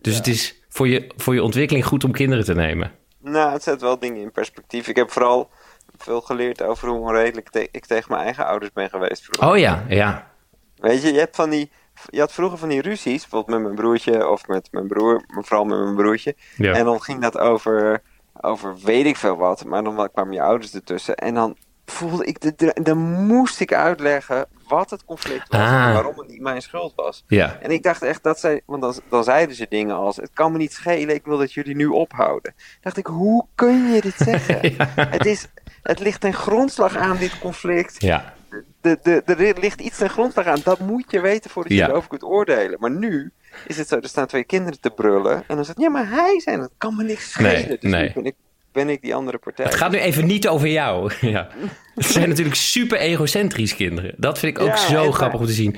Dus het is voor je, voor je ontwikkeling goed om kinderen te nemen. Nou, het zet wel dingen in perspectief. Ik heb vooral veel geleerd over hoe onredelijk te- ik tegen mijn eigen ouders ben geweest vroeger. Oh ja, ja. Weet je, je, hebt van die, je had vroeger van die ruzies, bijvoorbeeld met mijn broertje of met mijn broer, maar vooral met mijn broertje. Ja. En dan ging dat over, over weet ik veel wat, maar dan kwamen je ouders ertussen. En dan voelde ik, de, de- dan moest ik uitleggen wat het conflict was Ah. en waarom het niet mijn schuld was. Ja, En ik dacht echt dat zij, want dan, dan zeiden ze dingen als: Het kan me niet schelen, ik wil dat jullie nu ophouden. Dacht ik, hoe kun je dit zeggen? het, is, het ligt ten grondslag aan dit conflict. ja. De, de, er ligt iets ten grondslag aan, dat moet je weten voordat je Ja. erover kunt oordelen. Maar nu is het zo: er staan twee kinderen te brullen. En dan zegt ja, maar hij zijn, het kan me niks schelen. Nee, dus nee. ben ik, ben ik die andere partij. Het gaat nu even niet over jou. ja. Het zijn natuurlijk super egocentrisch kinderen. Dat vind ik ook Ja, zo grappig om te zien.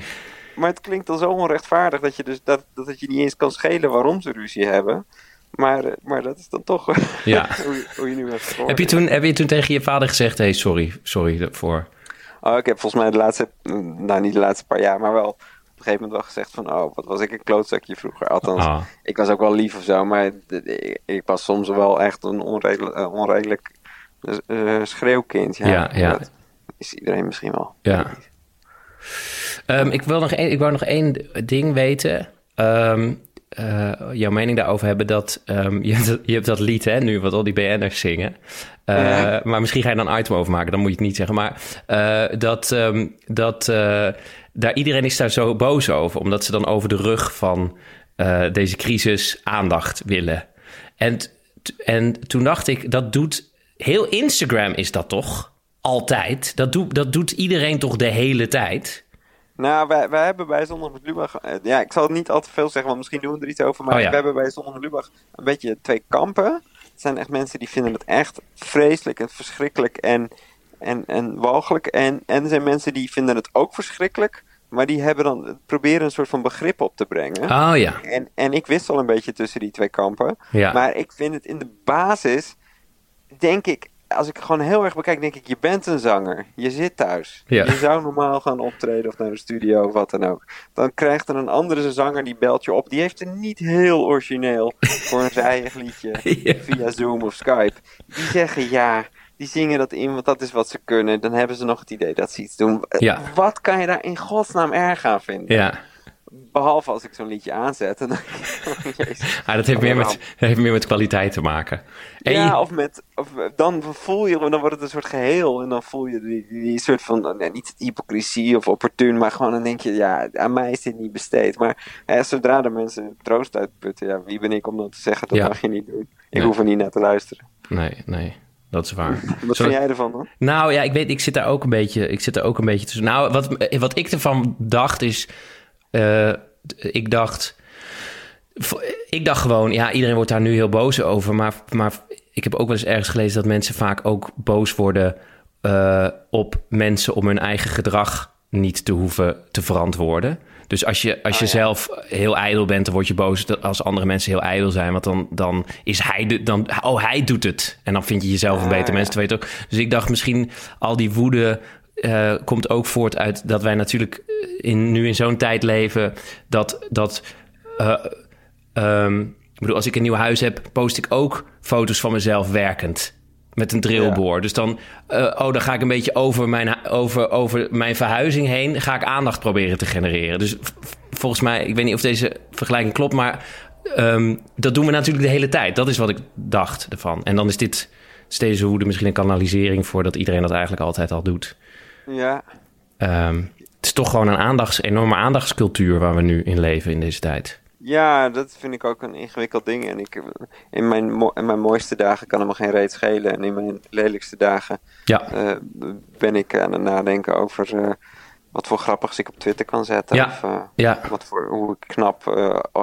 Maar het klinkt al zo onrechtvaardig dat je, dus, dat, dat het je niet eens kan schelen waarom ze ruzie hebben. Maar, eh, maar dat is dan toch Ja. hoe, je, hoe je nu hebt Heb je, toen, heb je toen tegen je vader gezegd... hey, sorry, sorry daarvoor. Oh, ik heb volgens mij de laatste, nou niet de laatste paar jaar, maar wel een gegeven moment wel gezegd van, oh, wat was ik een klootzakje vroeger. Althans, Ah. ik was ook wel lief of zo, maar ik, ik was soms wel echt een onredelijk, eh, onredelijk eh, schreeuwkind. Ja, Ja, ja. Dat is iedereen misschien wel. Ja. Ehm, ik, wil nog één, ik wou nog één ding weten. Ehm, eh, jouw mening daarover hebben dat... ehm, je, hebt, dat- je hebt dat lied, hè, nu, wat al die BN'ers zingen. Eh, Ja. Maar misschien ga je dan een item over maken, dan moet je het niet zeggen. Maar eh, dat, dat eh, daar, iedereen is daar zo boos over... omdat ze dan over de rug van eh, deze crisis aandacht willen. En, en toen dacht ik, dat doet... Heel Instagram is dat toch? Altijd. Dat, doet dat doet iedereen toch de hele tijd? Nou, wij, wij hebben bij Zondag met Lubach... eh, Ja, ik zal het niet al te veel zeggen, want misschien doen we er iets over. Maar Oh ja. we hebben bij Zondag met Lubach een beetje twee kampen. Het zijn echt mensen die vinden het echt vreselijk en verschrikkelijk en, en, en walgelijk. En, en er zijn mensen die vinden het ook verschrikkelijk... Maar die hebben dan, proberen een soort van begrip op te brengen. Oh ja. En, en ik wissel een beetje tussen die twee kampen. Ja. Maar ik vind het in de basis, denk ik, als ik gewoon heel erg bekijk, denk ik, je bent een zanger. Je zit thuis. Ja. Je zou normaal gaan optreden of naar de studio of wat dan ook. Dan krijgt er een andere zanger die belt je op. Die heeft er niet heel origineel voor een eigen liedje Ja. via Zoom of Skype. Die zeggen ja. Die zingen dat in, want dat is wat ze kunnen. Dan hebben ze nog het idee dat ze iets doen. Eh, Ja. Wat kan je daar in godsnaam erg aan vinden? Ja. Behalve als ik zo'n liedje aanzet. En dan, Jezus. Ah, dat heeft meer, met, dat heeft meer met kwaliteit te maken. En ja, je- of met. Of, dan voel je, dan wordt het een soort geheel. En dan voel je die, die, die soort van. nee, niet hypocrisie of opportun, maar gewoon dan denk je, ja, aan mij is dit niet besteed. Maar eh, zodra de mensen troost uitputten, ja, wie ben ik om dat te zeggen? Dat Ja. mag je niet doen. Ik Nee. hoef er niet naar te luisteren. Nee, nee, dat is waar. Wat vind jij ervan dan? Nou ja, ik weet, ik zit daar ook een beetje, ik zit daar ook een beetje tussen. Nou, wat, wat ik ervan dacht is, eh, ik dacht, ik dacht gewoon, ja, iedereen wordt daar nu heel boos over, maar, maar ik heb ook wel eens ergens gelezen dat mensen vaak ook boos worden eh, op mensen om hun eigen gedrag niet te hoeven te verantwoorden. Dus als je, als je Oh, ja. zelf heel ijdel bent, dan word je boos als andere mensen heel ijdel zijn. Want dan, dan is hij de, dan, oh, hij doet het. En dan vind je jezelf een Ah, beter ja. mens. Het ook, dus ik dacht misschien al die woede eh, komt ook voort uit dat wij natuurlijk in, nu in zo'n tijd leven dat. dat eh, ehm, ik bedoel, als ik een nieuw huis heb, post ik ook foto's van mezelf werkend. Met een drillboor. Dus dan, eh, oh, dan ga ik een beetje over mijn, over, over mijn verhuizing heen. Ga ik aandacht proberen te genereren. Dus volgens mij, ik weet niet of deze vergelijking klopt, maar ehm, dat doen we natuurlijk de hele tijd. Dat is wat ik dacht ervan. En dan is dit deze woede misschien een kanalisering voor dat iedereen dat eigenlijk altijd al doet. Ja. Ehm, het is toch gewoon een aandachts, enorme aandachtscultuur waar we nu in leven in deze tijd. Ja, dat vind ik ook een ingewikkeld ding. En ik, in, mijn, in mijn mooiste dagen kan het me geen reet schelen. En in mijn lelijkste dagen Ja, eh, ben ik aan het nadenken over eh, wat voor grappigs ik op Twitter kan zetten. Ja. Of eh, ja, wat voor, hoe ik knap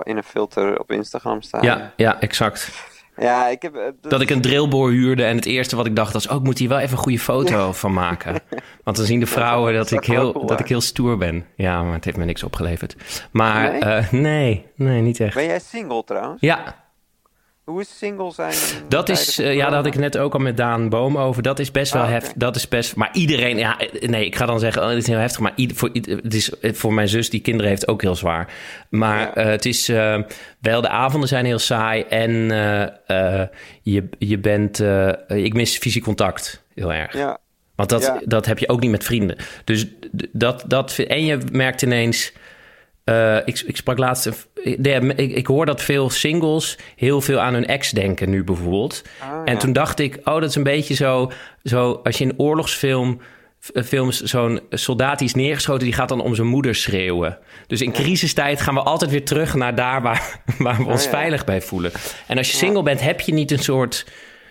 in een filter op Instagram sta. ja, ja, exact. Ja, ik heb... eh, Dat ik een drillboor huurde en het eerste wat ik dacht was... oh, ik moet hier wel even een goede foto van maken. Want dan zien de vrouwen dat ik, dat ook heel, cool, dat ik heel stoer ben. Ja, maar het heeft me niks opgeleverd. Maar Nee? nee, nee niet echt. Ben jij single trouwens? Ja, Hoe is single zijn? dat is, eh, ja, daar had ik net ook al met Daan Boom over. Dat is best wel Ah, oké. heftig. Dat is best, maar iedereen, ja, nee, ik ga dan zeggen, oh, dit is heel heftig. Maar ieder, voor, het is eh, voor mijn zus die kinderen heeft ook heel zwaar. Maar Ja. eh, het is wel, de avonden zijn heel saai en je, je bent, ik mis fysiek contact heel erg. Ja, Want dat, Ja. dat heb je ook niet met vrienden. Dus dat, dat en je merkt ineens. Eh, ik, ik sprak laatst. ik, ik hoor dat veel singles heel veel aan hun ex denken nu bijvoorbeeld. Ah, en toen dacht ik, oh, dat is een beetje zo. zo als je in oorlogsfilm. f- Films, zo'n soldaat die is neergeschoten, die gaat dan om zijn moeder schreeuwen. Dus in crisistijd gaan we altijd weer terug naar daar waar, waar we ons ja. veilig bij voelen. En als je single bent, heb je niet een soort,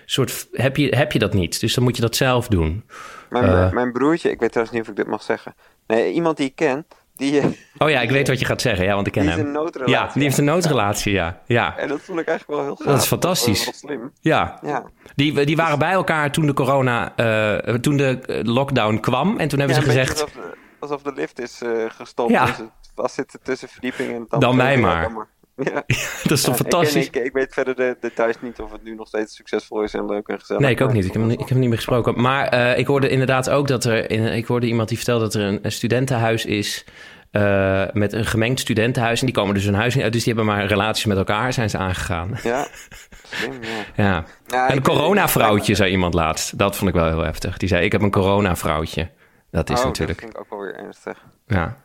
soort heb, je, heb je dat niet. Dus dan moet je dat zelf doen. mijn, Eh. mijn broertje, ik weet trouwens niet of ik dit mag zeggen. Nee, iemand die ik ken, die, eh, Oh ja, ik weet wat je gaat zeggen. Ja, want ik ken hem. een noodrelatie. Ja, die heeft een noodrelatie, ja. Ja, En dat vond ik eigenlijk wel heel gaaf. Dat is fantastisch. Dat was wel slim. ja. Ja. Die, die waren bij elkaar toen de corona, eh, toen de eh, lockdown kwam. En toen hebben Ja, ze gezegd, Alsof, de- alsof de lift is eh, gestopt. Ja. Dus het vast zitten tussen verdiepingen. En dan, Dan Ja, maar. Ja. dat is toch Ja, fantastisch? Ik, ken- ik, ik weet verder de details niet of het nu nog steeds succesvol is en leuk en gezellig. Nee, ik ook niet. Ik heb, hem niet- ik heb hem niet meer gesproken. Maar eh, ik hoorde inderdaad ook dat er... In, ik hoorde iemand die vertelde dat er een, een studentenhuis is... eh, met een gemengd studentenhuis. En die komen dus hun huis niet uit. Dus die hebben maar relaties met elkaar, zijn ze aangegaan. Ja, slim, ja. Ja. Ja, Een corona-vrouwtje, zei iemand laatst. Dat vond ik wel heel heftig. Die zei, ik heb een corona-vrouwtje. Dat is Oh, natuurlijk... Dat vind ik ook wel weer ernstig. Ja.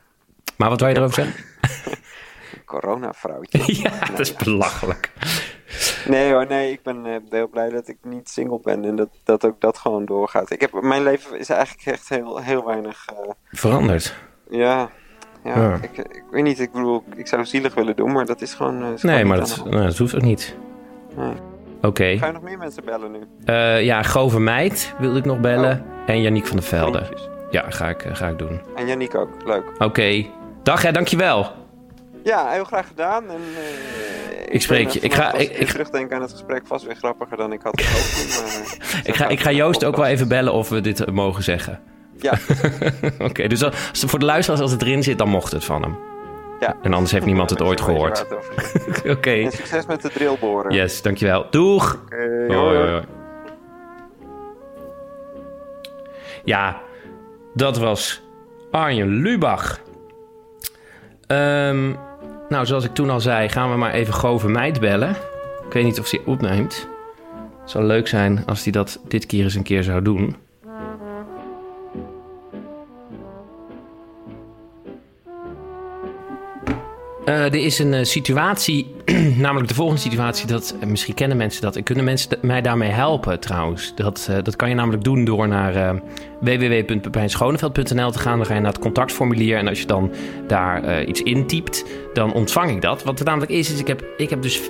Maar wat wil je erover zeggen? Corona-vrouwtje. ja, dat is belachelijk. Nee hoor, nee, ik ben eh, heel blij dat ik niet single ben en dat, dat ook dat gewoon doorgaat. Ik heb, mijn leven is eigenlijk echt heel, heel weinig, eh, Veranderd. ja, ja, Ja. Ik, ik weet niet, ik bedoel, ik zou zielig willen doen, maar dat is gewoon... eh, is Nee, gewoon maar dat, nou, dat hoeft ook niet. Oké. Nee. Ga je nog meer mensen bellen nu? Eh, ja, Gove Meid wilde ik nog bellen. En Janiek van der Velde. Ja, ga ik, eh, ga ik doen. En Janiek ook, leuk. Oké. Dag hè, dankjewel. Ja, heel graag gedaan. En, eh, Ik spreek je. Ik ga- ik- ik- terugdenk aan het gesprek vast weer grappiger dan ik had gehoopt. maar, Ik ga, ik ga Joost ook wel even bellen of we dit eh, mogen zeggen. Ja, Oké, dus als, voor de luisteraars, als het erin zit, dan mocht het van hem. ja. En anders heeft niemand het ooit gehoord. Oké. En succes met de drillboren. Yes, dankjewel. Doeg! Oké, Hoi, hoi. hoi, hoi. Ja, dat was Arjen Lubach. Ehm, nou, zoals ik toen al zei, gaan we maar even Gove Meid bellen. Ik weet niet of ze opneemt. Het zou leuk zijn als hij dat dit keer eens een keer zou doen. Eh, er is een eh, situatie, namelijk de volgende situatie. Dat, eh, misschien kennen mensen dat. En kunnen mensen mij daarmee helpen trouwens? Dat, dat kan je namelijk doen door naar www.pepijnschoneveld.nl te gaan. Dan ga je naar het contactformulier. En als je dan daar iets intypt, dan ontvang ik dat. Wat er namelijk is, is ik heb, ik heb dus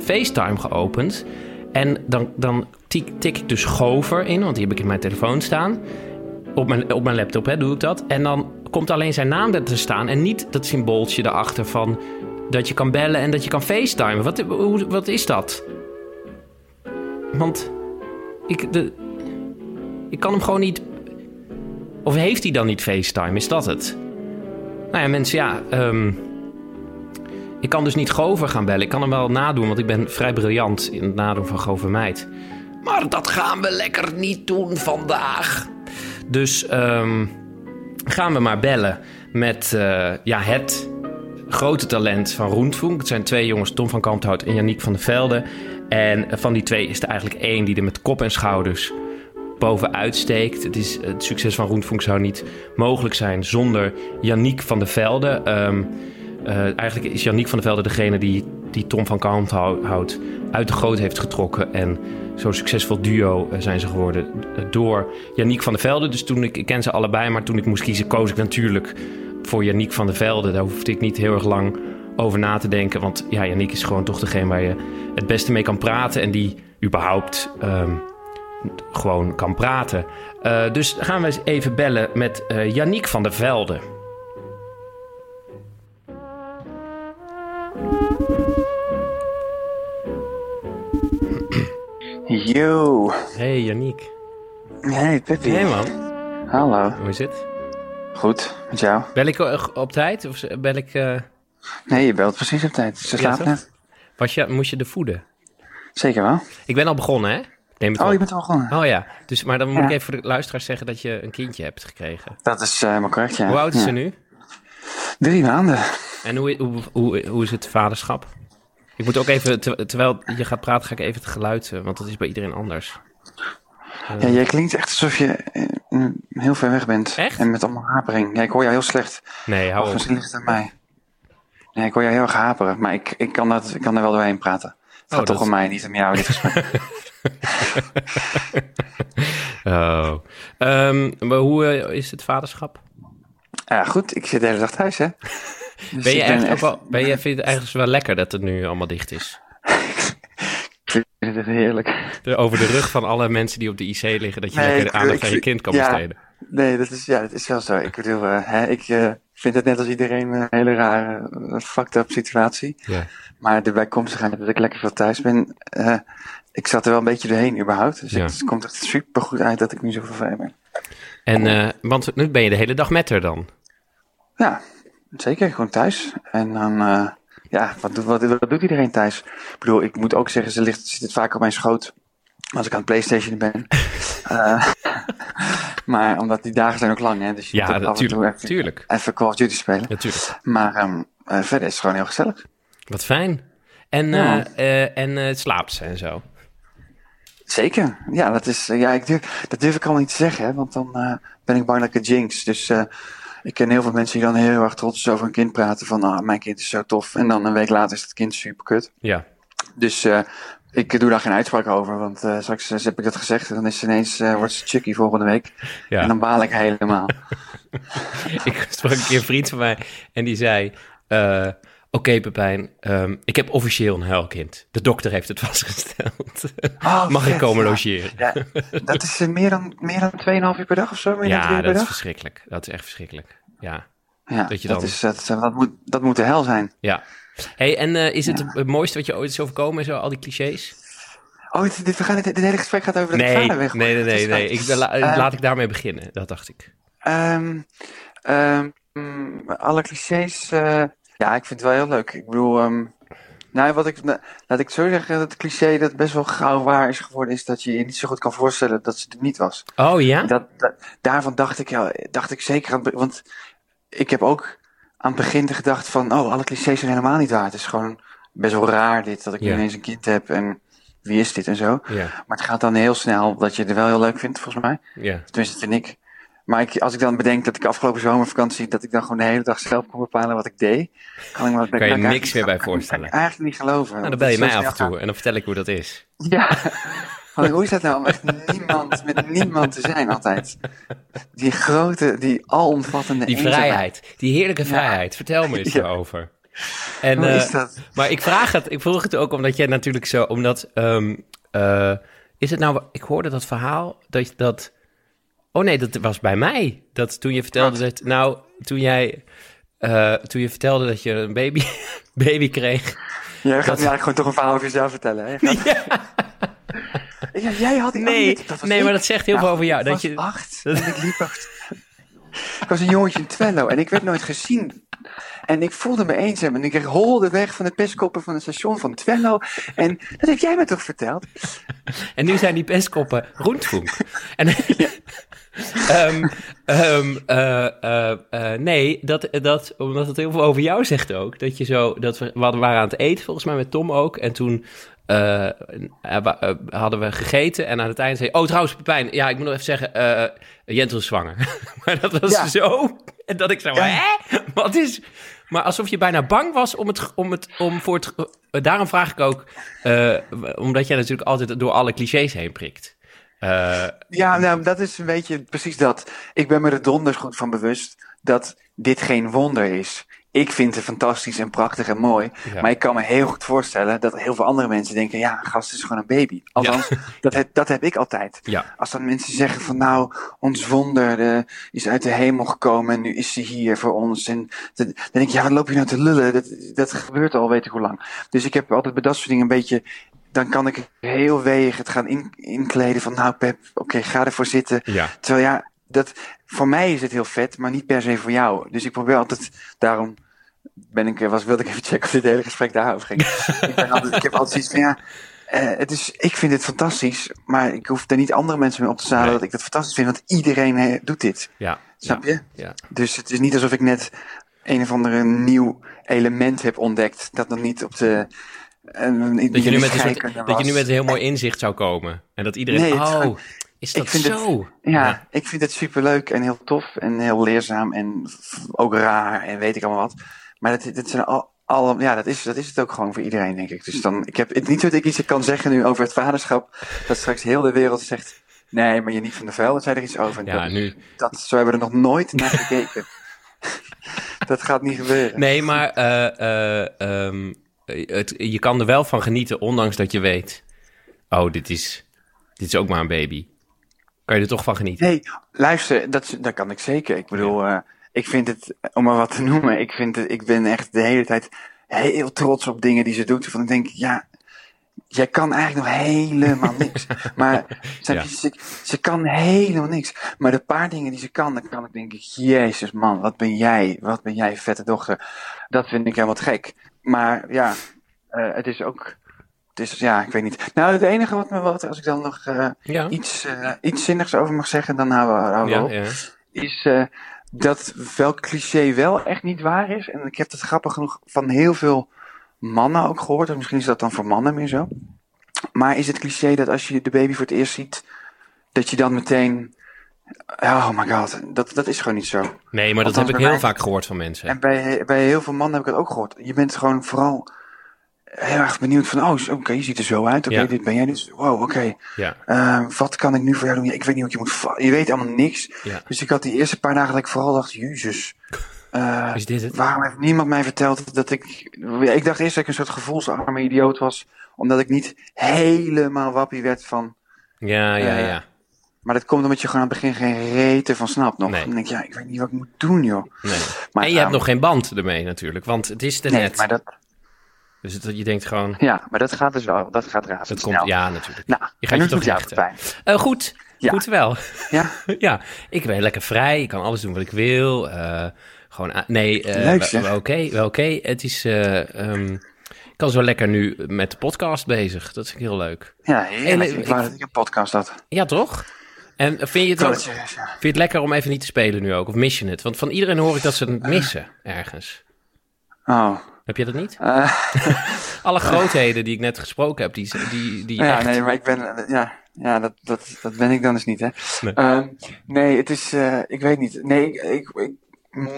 FaceTime geopend. En dan, dan tik, tik ik dus Gover in, want die heb ik in mijn telefoon staan. Op mijn, op mijn laptop hè, doe ik dat. En dan komt alleen zijn naam er te staan. En niet dat symbooltje erachter van dat je kan bellen en dat je kan facetimen. Wat, hoe, wat is dat? Want ik, de, ik kan hem gewoon niet... Of heeft hij dan niet facetime? Is dat het? Nou ja, mensen, ja... ehm, ik kan dus niet Gover gaan bellen. Ik kan hem wel nadoen, want ik ben vrij briljant in het nadoen van Gover Meid. Maar dat gaan we lekker niet doen vandaag. Dus ehm, gaan we maar bellen met eh, ja, het grote talent van Roentvoenk. Het zijn twee jongens, Tom van Kamphout en Janiek van der Velde. En van die twee is er eigenlijk één die er met kop en schouders bovenuit steekt. Het, is, het succes van Roentvoenk zou niet mogelijk zijn zonder Janiek van der Velde. Ehm, eh, eigenlijk is Janiek van der Velde degene die, die Tom van Kamphout uit de goot heeft getrokken. En zo'n succesvol duo eh, zijn ze geworden eh, door Janiek van der Velde. Dus toen ik, ken ze allebei, maar toen ik moest kiezen, koos ik natuurlijk voor Janiek van der Velde. Daar hoefde ik niet heel erg lang over na te denken. Want ja, Janiek is gewoon toch degene waar je het beste mee kan praten. En die überhaupt ehm, gewoon kan praten. Dus gaan we eens even bellen met eh Janiek van der Velde. Yo. Hey Janiek. Hey, Pippi. Hey man, Hallo. hoe is het? Goed, met jou? Bel ik eh, op tijd of bel ik... eh, Nee, je belt precies op tijd. Ze slaapt net. was je, moest je de voeden? Zeker wel. Ik ben al begonnen, hè? Neem het Oh, op. je bent al begonnen. Oh ja, dus, maar dan moet Ja. ik even voor de luisteraars zeggen dat je een kindje hebt gekregen. Dat is eh helemaal correct, ja. Hoe oud is Ja. ze nu? Drie maanden. En hoe, hoe, hoe, hoe is het vaderschap? Ik moet ook even, ter- terwijl je gaat praten, ga ik even het geluid, eh, want dat is bij iedereen anders. Ja, jij klinkt echt alsof je eh, mm, heel ver weg bent. Echt? En met allemaal hapering. Ja, ik hoor jou heel slecht. Nee, hou Of op. misschien ligt het aan mij. Nee, ik hoor jou heel erg haperen. Maar ik, ik, kan, dat, ik kan er wel doorheen praten. Het gaat Oh, toch om mij, niet om jou, dit gesprek. Oh. Ehm, maar hoe eh, is het vaderschap? ja, goed. Ik zit de hele dag thuis, hè. Dus Ben je, echt, wel, ben je het eigenlijk wel lekker dat het nu allemaal dicht is? Ik vind het heerlijk. Over de rug van alle mensen die op de IC liggen, dat je Nee, lekker ik- aandacht ik aan je vind- kind kan ja. besteden. Nee, dat is, ja, dat is wel zo. Ik bedoel, eh, hè, ik eh, vind het net als iedereen een hele rare, eh, fucked up situatie. Ja. Maar de bijkomstigheid dat ik lekker veel thuis ben, eh, ik zat er wel een beetje doorheen überhaupt. Dus Ja. het komt echt super goed uit dat ik nu zoveel vrij ben. En, eh, want nu ben je de hele dag met haar dan. Ja, zeker. Gewoon thuis. En dan, eh, ja, wat, doet- wat, wat doet iedereen thuis? Ik bedoel, ik moet ook zeggen, ze ligt, zit het vaak op mijn schoot als ik aan het Playstation ben. Eh, maar omdat die dagen zijn ook lang, hè. Dus je Ja, moet natuurlijk. even, Tuurlijk. even Call of Duty spelen. Natuurlijk. Maar ehm, eh, verder is het gewoon heel gezellig. Wat fijn. En, Ja. en eh, slaapt ze en zo. Zeker. Ja, dat, is, ja ik durf, dat durf ik allemaal niet te zeggen, hè, want dan ben ik bang dat ik het jinx. Dus ik ken heel veel mensen die dan heel erg trots over een kind praten. Van, ah, mijn kind is zo tof. En dan een week later is het kind super kut. Ja. Dus uh, ik doe daar geen uitspraak over. Want uh, straks heb ik dat gezegd. En dan is ze ineens, uh, wordt ze Chucky volgende week. Ja. En dan baal ik helemaal. ik sprak een keer een vriend van mij. En die zei... Oké, okay, Pepijn, um, ik heb officieel een huilkind. De dokter heeft het vastgesteld. Oh, Mag vet, ik komen ja. logeren? Ja, dat is uh, meer dan, meer dan 2,5 uur per dag of zo? Meer ja, dan dat is verschrikkelijk. Dat is echt verschrikkelijk. Ja, ja dat, je dan... dat, is, dat, dat, moet, dat moet de hel zijn. Ja. hey, en uh, is het het mooiste wat je ooit is overkomen, zo, al die clichés? Oh, dit, dit, we gaan, dit, dit hele gesprek gaat over dat nee, vader weg. Nee, nee, nee. nee. Ik, la, uh, laat ik daarmee beginnen, dat dacht ik. Um, um, alle clichés... Uh, ja, ik vind het wel heel leuk. Ik bedoel, um, nou, wat ik, nou, laat ik zo zeggen, dat cliché dat best wel gauw waar is geworden, is dat je je niet zo goed kan voorstellen dat ze er niet was. Oh ja? Dat, dat, daarvan dacht ik, ja, dacht ik zeker aan, want ik heb ook aan het begin gedacht van, oh, alle clichés zijn helemaal niet waar. Het is gewoon best wel raar dit, dat ik yeah. ineens een kind heb en wie is dit en zo. Yeah. Maar het gaat dan heel snel dat je het wel heel leuk vindt, volgens mij. Ja. Yeah. Tenminste, vind ik. Maar ik, als ik dan bedenk dat ik afgelopen zomervakantie, dat ik dan gewoon de hele dag zelf kon bepalen wat ik deed, kan ik me kan je niks meer bij voorstellen. Kan ik eigenlijk niet geloven. Nou, dan bel je mij af en toe en dan vertel ik hoe dat is. Ja, hoe is dat nou om echt niemand, met niemand te zijn altijd? Die grote, die alomvattende Die vrijheid, die heerlijke vrijheid. Ja. Vertel me eens ja. erover. En, hoe uh, is dat? Maar ik vraag het, ik vroeg het ook omdat jij natuurlijk zo, omdat, um, uh, is het nou, ik hoorde dat verhaal dat dat Oh nee, dat was bij mij. Dat toen je vertelde dat, nou, toen jij, uh, toen je vertelde dat je een baby, baby kreeg. Ja, je gaat dat... nu eigenlijk gewoon toch een verhaal over jezelf vertellen, hè? Gaat... Ja. jij had die Nee, dat nee, ik. maar dat zegt heel nou, veel over jou. Ik dat was je... acht en ik liep acht. ik was een jongetje in Twello en ik werd nooit gezien. En ik voelde me eenzaam en ik holde weg van de pestkoppen van het station van Twello. En dat heb jij me toch verteld? En nu zijn die pestkoppen roentvoek. En... um, um, uh, uh, uh, nee, dat, dat, omdat het heel veel over jou zegt ook. Dat je zo, dat we, we waren aan het eten volgens mij met Tom ook. En toen hadden we gegeten en aan het einde zei oh trouwens Pepijn, ja ik moet nog even zeggen, Jentel is zwanger. maar dat was ja. zo, en dat ik zo, ja. hè? Wat is... Maar alsof je bijna bang was om het, om het, om voor het, daarom vraag ik ook, omdat jij natuurlijk altijd door alle clichés heen prikt. Uh, ja, nou, dat is een beetje precies dat. Ik ben me er donders goed van bewust dat dit geen wonder is. Ik vind het fantastisch en prachtig en mooi. Ja. Maar ik kan me heel goed voorstellen dat heel veel andere mensen denken: ja, gast is gewoon een baby. Althans, ja. dat, heb, dat heb ik altijd. Ja. Als dan mensen zeggen: van nou, ons wonder is uit de hemel gekomen en nu is ze hier voor ons. En dat, dan denk ik: ja, wat loop je nou te lullen? Dat, dat gebeurt al, weet ik hoe lang. Dus ik heb altijd bij dat soort dingen een beetje dan kan ik heel weeg het gaan in, inkleden van nou Pep, oké, okay, ga ervoor zitten. Ja. Terwijl ja, dat, voor mij is het heel vet, maar niet per se voor jou. Dus ik probeer altijd, daarom ben ik, was, wilde ik even checken of dit hele gesprek daarover ging. ik, ben altijd, ik heb altijd zoiets van ja, uh, het is, ik vind het fantastisch, maar ik hoef er niet andere mensen mee op te zadelen nee. dat ik het fantastisch vind, want iedereen he, doet dit. Ja. Snap je? Ja. Dus het is niet alsof ik net een of andere nieuw element heb ontdekt dat nog niet op de en, dat, je nu met een soort, dat je nu met een heel mooi inzicht zou komen. En dat iedereen, nee, oh, is dat ik vind zo? Het, ja, ja, ik vind het superleuk en heel tof en heel leerzaam en ook raar en weet ik allemaal wat. Maar dat, dat zijn al, al, ja, dat is, dat is het ook gewoon voor iedereen, denk ik. Dus dan, ik heb het niet zo dat ik iets kan zeggen nu over het vaderschap, dat straks heel de wereld zegt, nee, maar je niet van de vuil, dat zei er iets over. Ja, dat, nu. Dat, zo hebben we er nog nooit naar gekeken. dat gaat niet gebeuren. Nee, maar, uh, uh, um het, je kan er wel van genieten, ondanks dat je weet... oh, dit is, dit is ook maar een baby. Kan je er toch van genieten? Nee, luister, dat, dat kan ik zeker. Ik bedoel, uh, ik vind het, om maar wat te noemen... ik, vind het, ik ben echt de hele tijd heel trots op dingen die ze doet. Van ik denk, ja, jij kan eigenlijk nog helemaal niks. Maar ja. ze, ze kan helemaal niks. Maar de paar dingen die ze kan, dan kan ik denken, jezus man, wat ben jij, wat ben jij vette dochter. Dat vind ik helemaal gek. Maar ja, uh, het is ook. Is, ja, ik weet niet. Nou, het enige wat me wat, als ik dan nog uh, ja. iets, uh, iets zinnigs over mag zeggen, dan houden we, houden ja. Ja. Is dat welk cliché wel echt niet waar is. En ik heb het grappig genoeg van heel veel mannen ook gehoord. Misschien is dat dan voor mannen meer zo. Maar is het cliché dat als je de baby voor het eerst ziet, dat je dan meteen Oh my god, dat, dat is gewoon niet zo. Nee, maar dat heb ik heel mij- vaak gehoord van mensen. En bij, bij heel veel mannen heb ik het ook gehoord. Je bent gewoon vooral heel erg benieuwd van, oh, oké, je ziet er zo uit. Oké, Ja. dit ben jij dus. Wow, oké. Ja, Eh, wat kan ik nu voor jou doen? Ik weet niet wat je moet. Je weet allemaal niks. ja. Dus ik had die eerste paar dagen dat ik vooral dacht, jezus. eh, Is dit het? waarom heeft niemand mij verteld dat ik... Ik dacht eerst dat ik een soort gevoelsarme idioot was. Omdat ik niet helemaal wappie werd van... Ja, ja, Eh, ja. Maar dat komt omdat je gewoon aan het begin geen rete van snapt nog. Nee. Dan denk ik, ja, ik weet niet wat ik moet doen, joh. Nee. Maar, En je hebt ehm, nog geen band ermee natuurlijk, want het is er Nee, net. maar dat, Dus het, je denkt gewoon, ja, maar dat gaat dus wel. Dat gaat dat razendsnel. komt, ja natuurlijk. Nou, Je gaat je toch doet jou richten. pijn? Eh, goed, Ja. goed wel. Ja, ja, ik ben lekker vrij. Ik kan alles doen wat ik wil. Eh, gewoon, nee, eh, Leuk, wel- zeg. wel oké, wel oké. Het is, eh, ehm, ik kan zo lekker nu met de podcast bezig. Dat vind ik heel leuk. ja heerlijk. En, ik wou dat ik een podcast had. Ja, ja En vind je het, ook, dat ja. vind je het lekker om even niet te spelen nu ook? Of mis je het? Want van iedereen hoor ik dat ze het missen ergens. Oh. Heb je dat niet? Eh, Alle grootheden die ik net gesproken heb, die, die, die ja, echt... nee, maar ik ben... eh, Ja, ja dat, dat, dat ben ik dan dus niet, hè. Nee. Nee, nee het is... eh, ik weet niet. Nee, ik... ik, ik mm,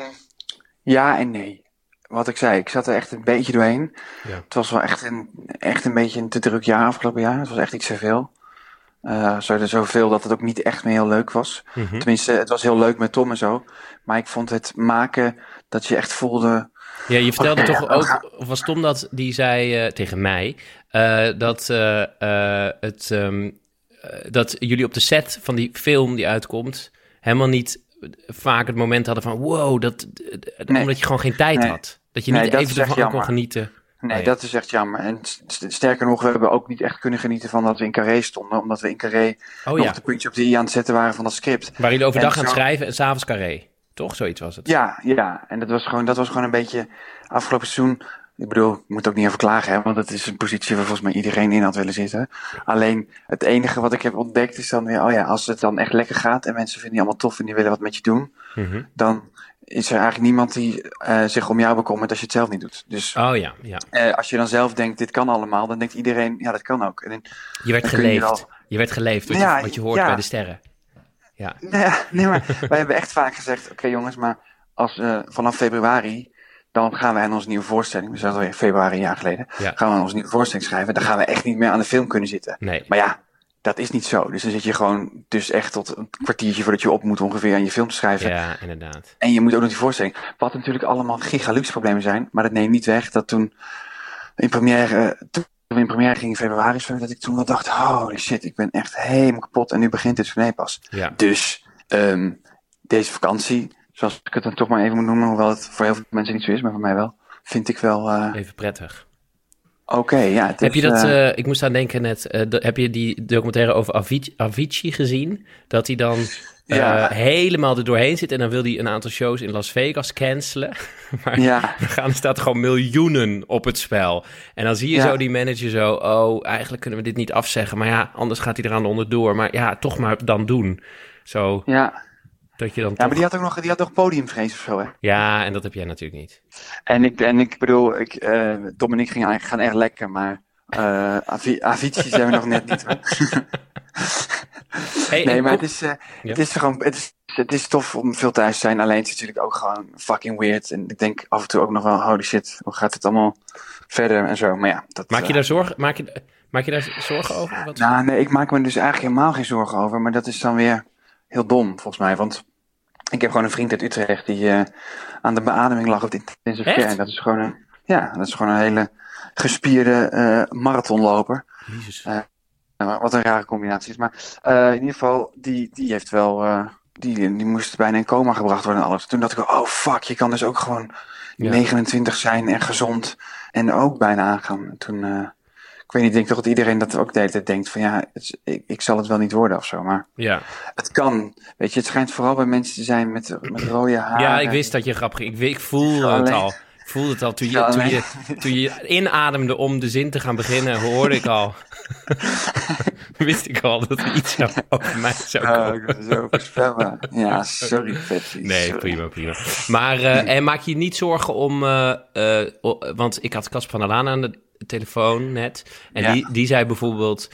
ja en nee. Wat ik zei, ik zat er echt een beetje doorheen. Ja. Het was wel echt een, echt een beetje een te druk jaar afgelopen jaar. Het was echt iets te veel. Zo, zoveel dat het ook niet echt meer heel leuk was. Mhm. Tenminste, het was heel leuk met Tom en zo. Maar ik vond het maken dat je echt voelde... Ja, je vertelde toch ja, ook, gaan- of was Tom dat, die zei eh, tegen mij, eh, dat, eh, het, ehm, eh, dat jullie op de set van die film die uitkomt, helemaal niet vaak het moment hadden van, wow, dat, Nee. omdat je gewoon geen tijd Nee. had. Dat je Nee, niet dat even ervan kon genieten. Nee, Nee. dat is echt jammer. En st- sterker nog, we hebben ook niet echt kunnen genieten van dat we in Carré stonden. Omdat we in Carré Oh nog ja, de puntje op de i aan het zetten waren van dat script. waar jullie overdag En aan het schrijven en s'avonds carré. Toch? Zoiets was het. Ja, ja. En dat was gewoon, dat was gewoon een beetje afgelopen seizoen. Ik bedoel, ik moet ook niet even klagen, hè, want het is een positie waar volgens mij iedereen in had willen zitten. Alleen het enige wat ik heb ontdekt is dan weer, oh ja, als het dan echt lekker gaat en mensen vinden je allemaal tof en die willen wat met je doen, Mhm. dan is er eigenlijk niemand die eh, zich om jou bekommert als je het zelf niet doet. Dus Oh ja, ja. eh, als je dan zelf denkt, dit kan allemaal, dan denkt iedereen, ja, dat kan ook. En Je werd je geleefd. Je werd geleefd, wat, Ja, je, wat je hoort ja. bij de sterren. Ja. Nee, nee maar wij hebben echt vaak gezegd: oké jongens, maar als eh, vanaf februari. dan gaan we aan onze nieuwe voorstelling. We zijn alweer februari een jaar geleden. Ja. gaan we aan onze nieuwe voorstelling schrijven. dan gaan we echt niet meer aan de film kunnen zitten. Nee. Maar ja, dat is niet zo. Dus dan zit je gewoon. dus echt tot een kwartiertje voordat je op moet ongeveer aan je film te schrijven. Ja, inderdaad. En je moet ook nog die voorstelling. Wat natuurlijk allemaal gigaluxe problemen zijn. Maar dat neemt niet weg dat toen in première. toen we in première gingen in februari, zo, dat ik toen wel dacht: holy shit, ik ben echt helemaal kapot. En nu begint dit tournee pas. Ja. Dus ehm, deze vakantie, zoals ik het dan toch maar even moet noemen, hoewel het voor heel veel mensen niet zo is, maar voor mij wel, vind ik wel eh, Even prettig. oké. ja, het Heb je is, dat, eh, eh, ik moest aan denken net, heb je die documentaire over Avicii, Avicii gezien? Dat hij dan Ja. helemaal er doorheen zit en dan wil hij een aantal shows in Las Vegas cancelen. maar ja, dan gaan, staat er gewoon miljoenen op het spel. En dan zie je zo die manager zo, oh, eigenlijk kunnen we dit niet afzeggen. Maar ja, anders gaat hij eraan onderdoor. Maar ja, toch maar dan doen. Zo, ja. dat je dan ja, toch... maar die had ook nog, die had podiumvrees of zo, hè? Ja, en dat heb jij natuurlijk niet. En ik, en ik bedoel, ik, eh, Tom en ik gingen eigenlijk gaan echt lekker, maar eh Avicii zijn we nog net niet. Hey, nee, maar het is, Ja. het is gewoon, het is, het is tof om veel thuis te zijn. Alleen het is natuurlijk ook gewoon fucking weird. En ik denk af en toe ook nog wel, holy shit, hoe gaat het allemaal verder en zo. Maar ja, dat, Maak je eh, daar zorgen, maak je, maak je daar zorgen over? Wat? Nou, nee, ik maak me dus eigenlijk helemaal geen zorgen over. Maar dat is dan weer heel dom, volgens mij. Want ik heb gewoon een vriend uit Utrecht die eh, aan de beademing lag op de intensive care. En dat is gewoon een, ja, dat is gewoon een hele gespierde marathonloper. Jezus. Nou, wat een rare combinatie is. Maar eh, in ieder geval, die, die heeft wel. eh, die, die moest bijna in coma gebracht worden en alles. Toen dacht ik, oh fuck, je kan dus ook gewoon Ja. 29 zijn en gezond. En ook bijna aangaan. En Toen, eh, ik weet niet, ik denk toch dat iedereen dat ook de hele tijd denkt: van ja, het ik, ik zal het wel niet worden of zo. Maar Ja. het kan. Weet je, het schijnt vooral bij mensen te zijn met, met rode haren. ja, ik wist dat je grappig... Ik, ik voelde het al. Voelde het al. Toen je, Ja, toen, je, toen je inademde om de zin te gaan beginnen, hoorde ik al... wist ik al dat er iets over mij zou Oh, komen. zo voorspelbaar. Ja, sorry, Pepsi. Nee, sorry. prima, prima. Maar, eh, en maak je niet zorgen om... eh, eh, want ik had Casper van der Laan aan de telefoon net. En Ja. die, die zei bijvoorbeeld...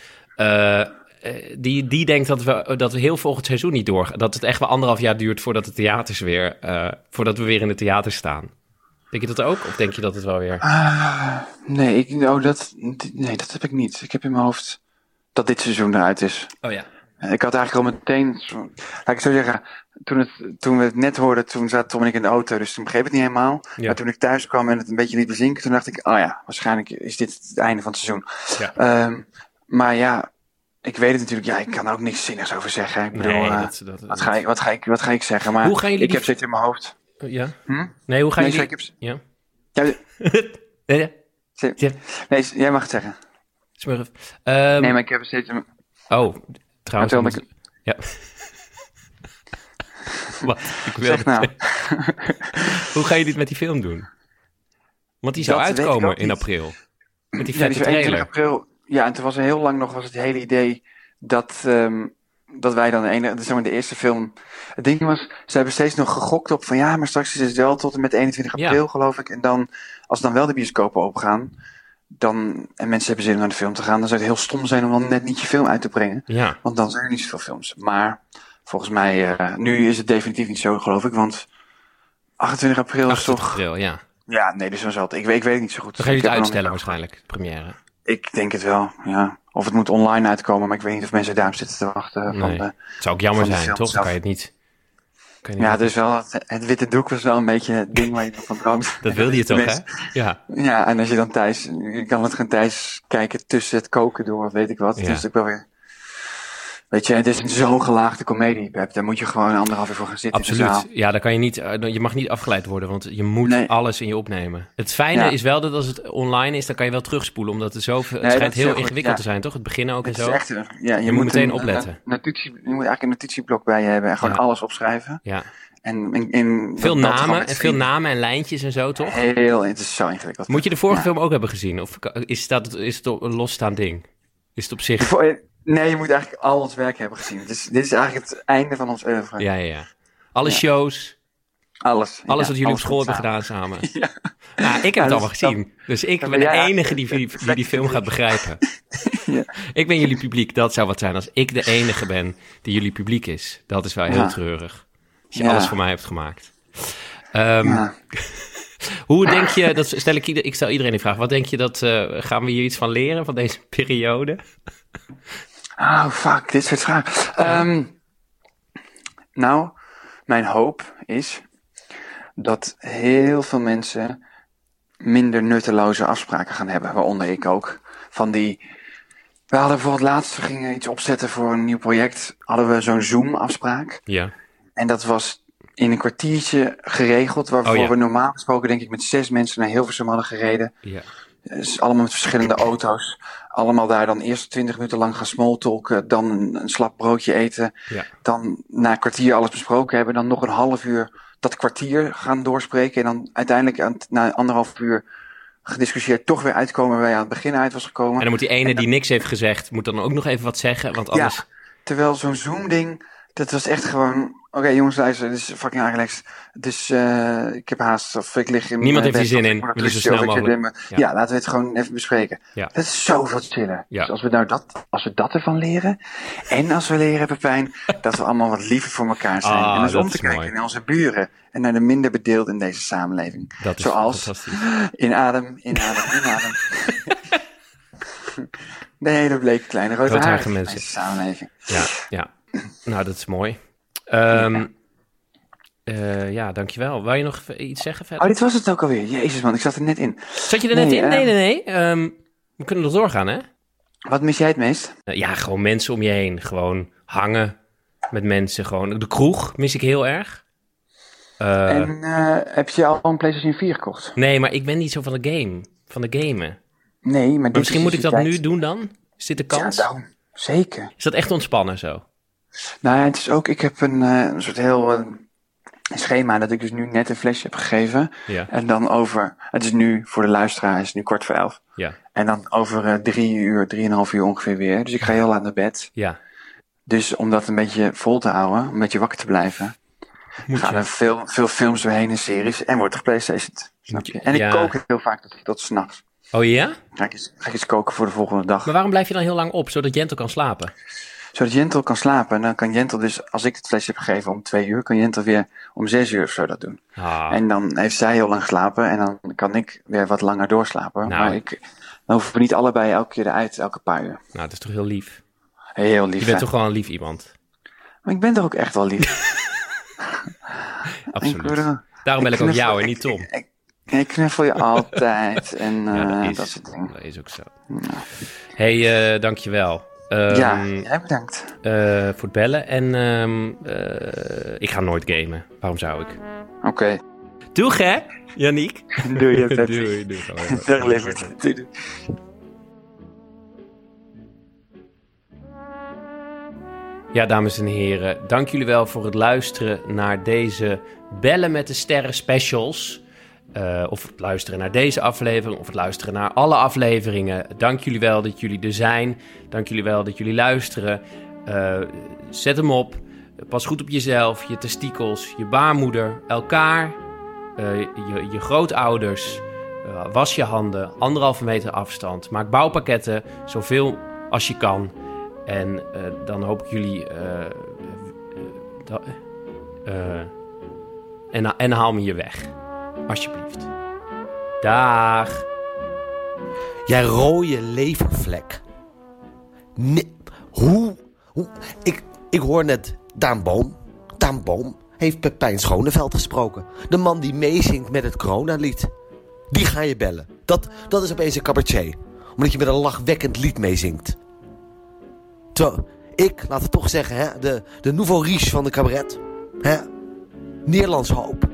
die, die denkt dat we, dat we heel volgend seizoen niet doorgaan. Dat het echt wel anderhalf jaar duurt voordat de theaters weer, voordat we weer in de theater staan. Denk je dat ook? Of denk je dat het wel weer... Ah, nee, ik, oh, dat, nee, dat heb ik niet. Ik heb in mijn hoofd dat dit seizoen eruit is. Oh ja. Ik had eigenlijk al meteen, laat ik zo zeggen, toen, het, toen we het net hoorden, toen zaten Tom en ik in de auto, dus toen begreep het niet helemaal. Ja. Maar toen ik thuis kwam en het een beetje liet bezinken, toen dacht ik, oh ja, waarschijnlijk is dit het einde van het seizoen. Ja. Ehm, maar ja, ik weet het natuurlijk, ja, ik kan er ook niks zinnigs over zeggen. Ik bedoel, Nee, eh, dat, dat, wat, ga ik, wat, ga ik, wat ga ik zeggen? Maar Hoe gaan jullie ik heb zoiets in mijn hoofd. Ja? Hm? Nee, hoe Nee, ik heb, Ja? ja, Nee, nee, jij mag het zeggen. Smurf. Ehm, nee, maar ik heb steeds mijn- Oh, trouwens... Moet- Ja. Wat? Ik wil Zeg nou. Hoe ga je dit met die film doen? Want die zou Dat uitkomen in april. Met die Ja, vette die is 21 trailer. april. Ja, en toen was er heel lang nog was het hele idee dat, ehm, dat wij dan de, ene, zeg maar de eerste film. Het ding was, ze hebben steeds nog gegokt op van ja, maar straks is het wel tot en met 21 Ja. april, geloof ik. En dan, als dan wel de bioscopen opengaan, dan, en mensen hebben zin om naar de film te gaan, dan zou het heel stom zijn om dan net niet je film uit te brengen. Ja. Want dan zijn er niet zoveel films. Maar volgens mij, eh, nu is het definitief niet zo, geloof ik. Want 28 april is 28 toch. april, ja. Ja, nee, dus dan zal het. Ik, weet- ik weet het niet zo goed. Dan Ik jullie het uitstellen waarschijnlijk, première. Ik denk het wel, ja. Of het moet online uitkomen, maar ik weet niet of mensen daarop zitten te wachten. Van Nee. de, Het zou ook jammer van zijn, toch? Dan kan je het niet... Kan je niet ja, dus wel, het, het witte doek was wel een beetje het ding waar je van droomt. Dat wilde je toch, hè? Ja. Ja, en als je dan thuis, je kan het gewoon thuis kijken tussen het koken door, of weet ik wat. Ja. Is ook wel weer, weet je, het is een zo'n gelaagde komedie, Pep. Daar moet je gewoon anderhalf uur voor gaan zitten in de zaal. Absoluut. Ja, daar kan je niet... eh, Je mag niet afgeleid worden, want je moet Nee. alles in je opnemen. Het fijne Ja. is wel dat als het online is, dan kan je wel terugspoelen, omdat het zoveel... Het schijnt heel goed, ingewikkeld ja. te zijn, toch? Het begin ook en Het zo. echt, ja, je, Je moet meteen een- opletten. Een, notitie, je moet eigenlijk een notitieblok bij je hebben en gewoon Ja. alles opschrijven. Ja. En in, in, Veel namen en veel namen en lijntjes en zo, toch? Heel, het is zo ingewikkeld. Moet je de vorige film ook hebben gezien? Of is, dat, is het een losstaand ding? Is het op zich... Nee, je moet eigenlijk al ons werk hebben gezien. Dus dit is eigenlijk het einde van ons oeuvre. Ja, ja, ja. Alle Ja. shows, Alles. alles Ja, wat jullie op school hebben gedaan samen. Ja. ik heb het allemaal is- gezien. Dus ik ben de enige die, die, die die film gaat begrijpen. Ik ben jullie publiek. Dat zou wat zijn als ik de enige ben die jullie publiek is. Dat is wel heel treurig. Als je alles voor mij hebt gemaakt. Ehm. Hoe denk je, dat stel ik, ieder, ik stel iedereen die vraag. Wat denk je dat, eh, gaan we hier iets van leren van deze periode? Oh, fuck, dit soort vragen. Ehm, nou, mijn hoop is dat heel veel mensen minder nutteloze afspraken gaan hebben, waaronder ik ook. Van die. We hadden bijvoorbeeld laatst, we gingen iets opzetten voor een nieuw project, hadden we zo'n Zoom-afspraak. Ja. En dat was in een kwartiertje geregeld, waarvoor Oh ja. we normaal gesproken denk ik met zes mensen naar Hilversum hadden gereden. ja. Dus allemaal met verschillende auto's. Allemaal daar dan eerst twintig minuten lang gaan smalltalken. Dan een, een slap broodje eten. Ja. Dan na een kwartier alles besproken hebben. Dan nog een half uur dat kwartier gaan doorspreken. En dan uiteindelijk aan, na anderhalf uur gediscussieerd toch weer uitkomen waar je aan het begin uit was gekomen. En dan moet die ene die niks heeft gezegd, moet dan ook nog even wat zeggen. Want anders... Terwijl zo'n Zoom-ding, dat was echt gewoon... Oké jongens, luister, dit is fucking relaxed. Dus eh, ik heb haast, of ik lig in Niemand heeft hier bed, zin in. We willen zo snel in mogelijk. Ja. Ja. laten we het gewoon even bespreken. Ja. Dat is zoveel chiller. Ja. Dus als we, nou dat, als we dat ervan leren, en als we leren, Pepijn, dat we allemaal wat liever voor elkaar zijn. Ah, en dus om te kijken mooi. naar onze buren en naar de minder bedeeld in deze samenleving. Dat is Zoals fantastisch. inadem, inadem, inadem. de hele bleke kleine rode Roodharige haren in mensen. deze samenleving. Ja, ja. Nou, dat is mooi. Ehm eh, ja, dankjewel. Wou je nog iets zeggen verder? Oh, dit was het ook alweer. Jezus man, ik zat er net in. Zat je er net nee, in? Nee, ehm, nee, nee. Ehm, we kunnen nog doorgaan, hè? Wat mis jij het meest? Eh, Ja, gewoon mensen om je heen. Gewoon hangen met mensen. Gewoon. De kroeg mis ik heel erg. Eh, en eh, heb je al een PlayStation 4 gekocht? Nee, maar ik ben niet zo van de game. Van de gamen. Nee, maar, Maar misschien is moet ik dat nu doen dan? Is dit de kans? Ja. Zeker. Is dat echt ontspannen zo? Nou ja, het is ook, ik heb een, eh, een soort heel eh, schema dat ik dus nu net een flesje heb gegeven. Ja. En dan over, het is nu voor de luisteraar, het is nu kwart voor elf. Ja. En dan over eh, drie uur, drieënhalf uur ongeveer weer. Dus ik ga heel laat naar bed. Ja. Dus om dat een beetje vol te houden, een beetje wakker te blijven, Moet gaan je. er veel, veel films doorheen en series en wordt er PlayStation. Snap je- je? En ik ja. kook heel vaak tot, tot s'nachts. Oh ja? Ga ik, eens, ga ik eens koken voor de volgende dag. Maar waarom blijf je dan heel lang op, zodat Jento kan slapen? Zodat Jentel kan slapen. En dan kan Jentel dus, als ik het flesje heb gegeven om twee uur, kan Jentel weer om zes uur of zo dat doen. Ah, En dan heeft zij heel lang geslapen en dan kan ik weer wat langer doorslapen. Nou. Maar ik, dan hoeven we niet allebei elke keer eruit, elke paar uur. nou, dat is toch heel lief. Heel lief. Je bent hè? toch gewoon een lief iemand. Maar ik ben toch ook echt wel lief. Absoluut. Daarom bel ik ook jou en niet Tom. Ik, ik knuffel je altijd en Ja, eh, dat, dat, is, soort dingen. dat is ook zo. hey, eh, dankjewel. Ehm, ja, jij bedankt. eh, voor het bellen. En ehm, eh, ik ga nooit gamen. Waarom zou ik? Oké. Doeg hè, Yannick. Doei, je doei, doei. Dag. Doei, doei. Ja, dames en heren, dank jullie wel voor het luisteren naar deze Bellen met de Sterren specials. Eh, of het luisteren naar deze aflevering, of het luisteren naar alle afleveringen. Dank jullie wel dat jullie er zijn. Dank jullie wel dat jullie luisteren. Eh, zet hem op. Pas goed op jezelf, je testikels, je baarmoeder, elkaar, eh, je, je grootouders. Was je handen, anderhalve meter afstand. Maak bouwpakketten, zoveel als je kan. En dan hoop ik jullie. en, en haal me hier weg. Alsjeblieft. Dag. Jij rode levervlek. Hoe, hoe? Ik, ik hoor net Daan Boom. Daan Boom heeft Pepijn Schoneveld gesproken. De man die meezingt met het coronalied. Die ga je bellen. Dat, dat is opeens een cabaretier. Omdat je met een lachwekkend lied meezingt. Ik, laat het toch zeggen, hè, de, de nouveau riche van de cabaret. Hè? Nederlands hoop.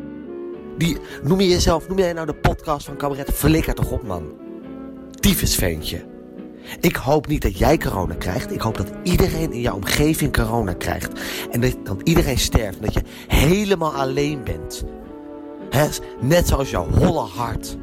Die, noem je jezelf, noem jij nou de podcast van cabaret? Flikker toch op, man tyfusveentje. Ik hoop niet dat jij corona krijgt. Ik hoop dat iedereen in jouw omgeving corona krijgt. En dat, iedereen sterft. En dat je helemaal alleen bent. Net zoals jouw holle hart.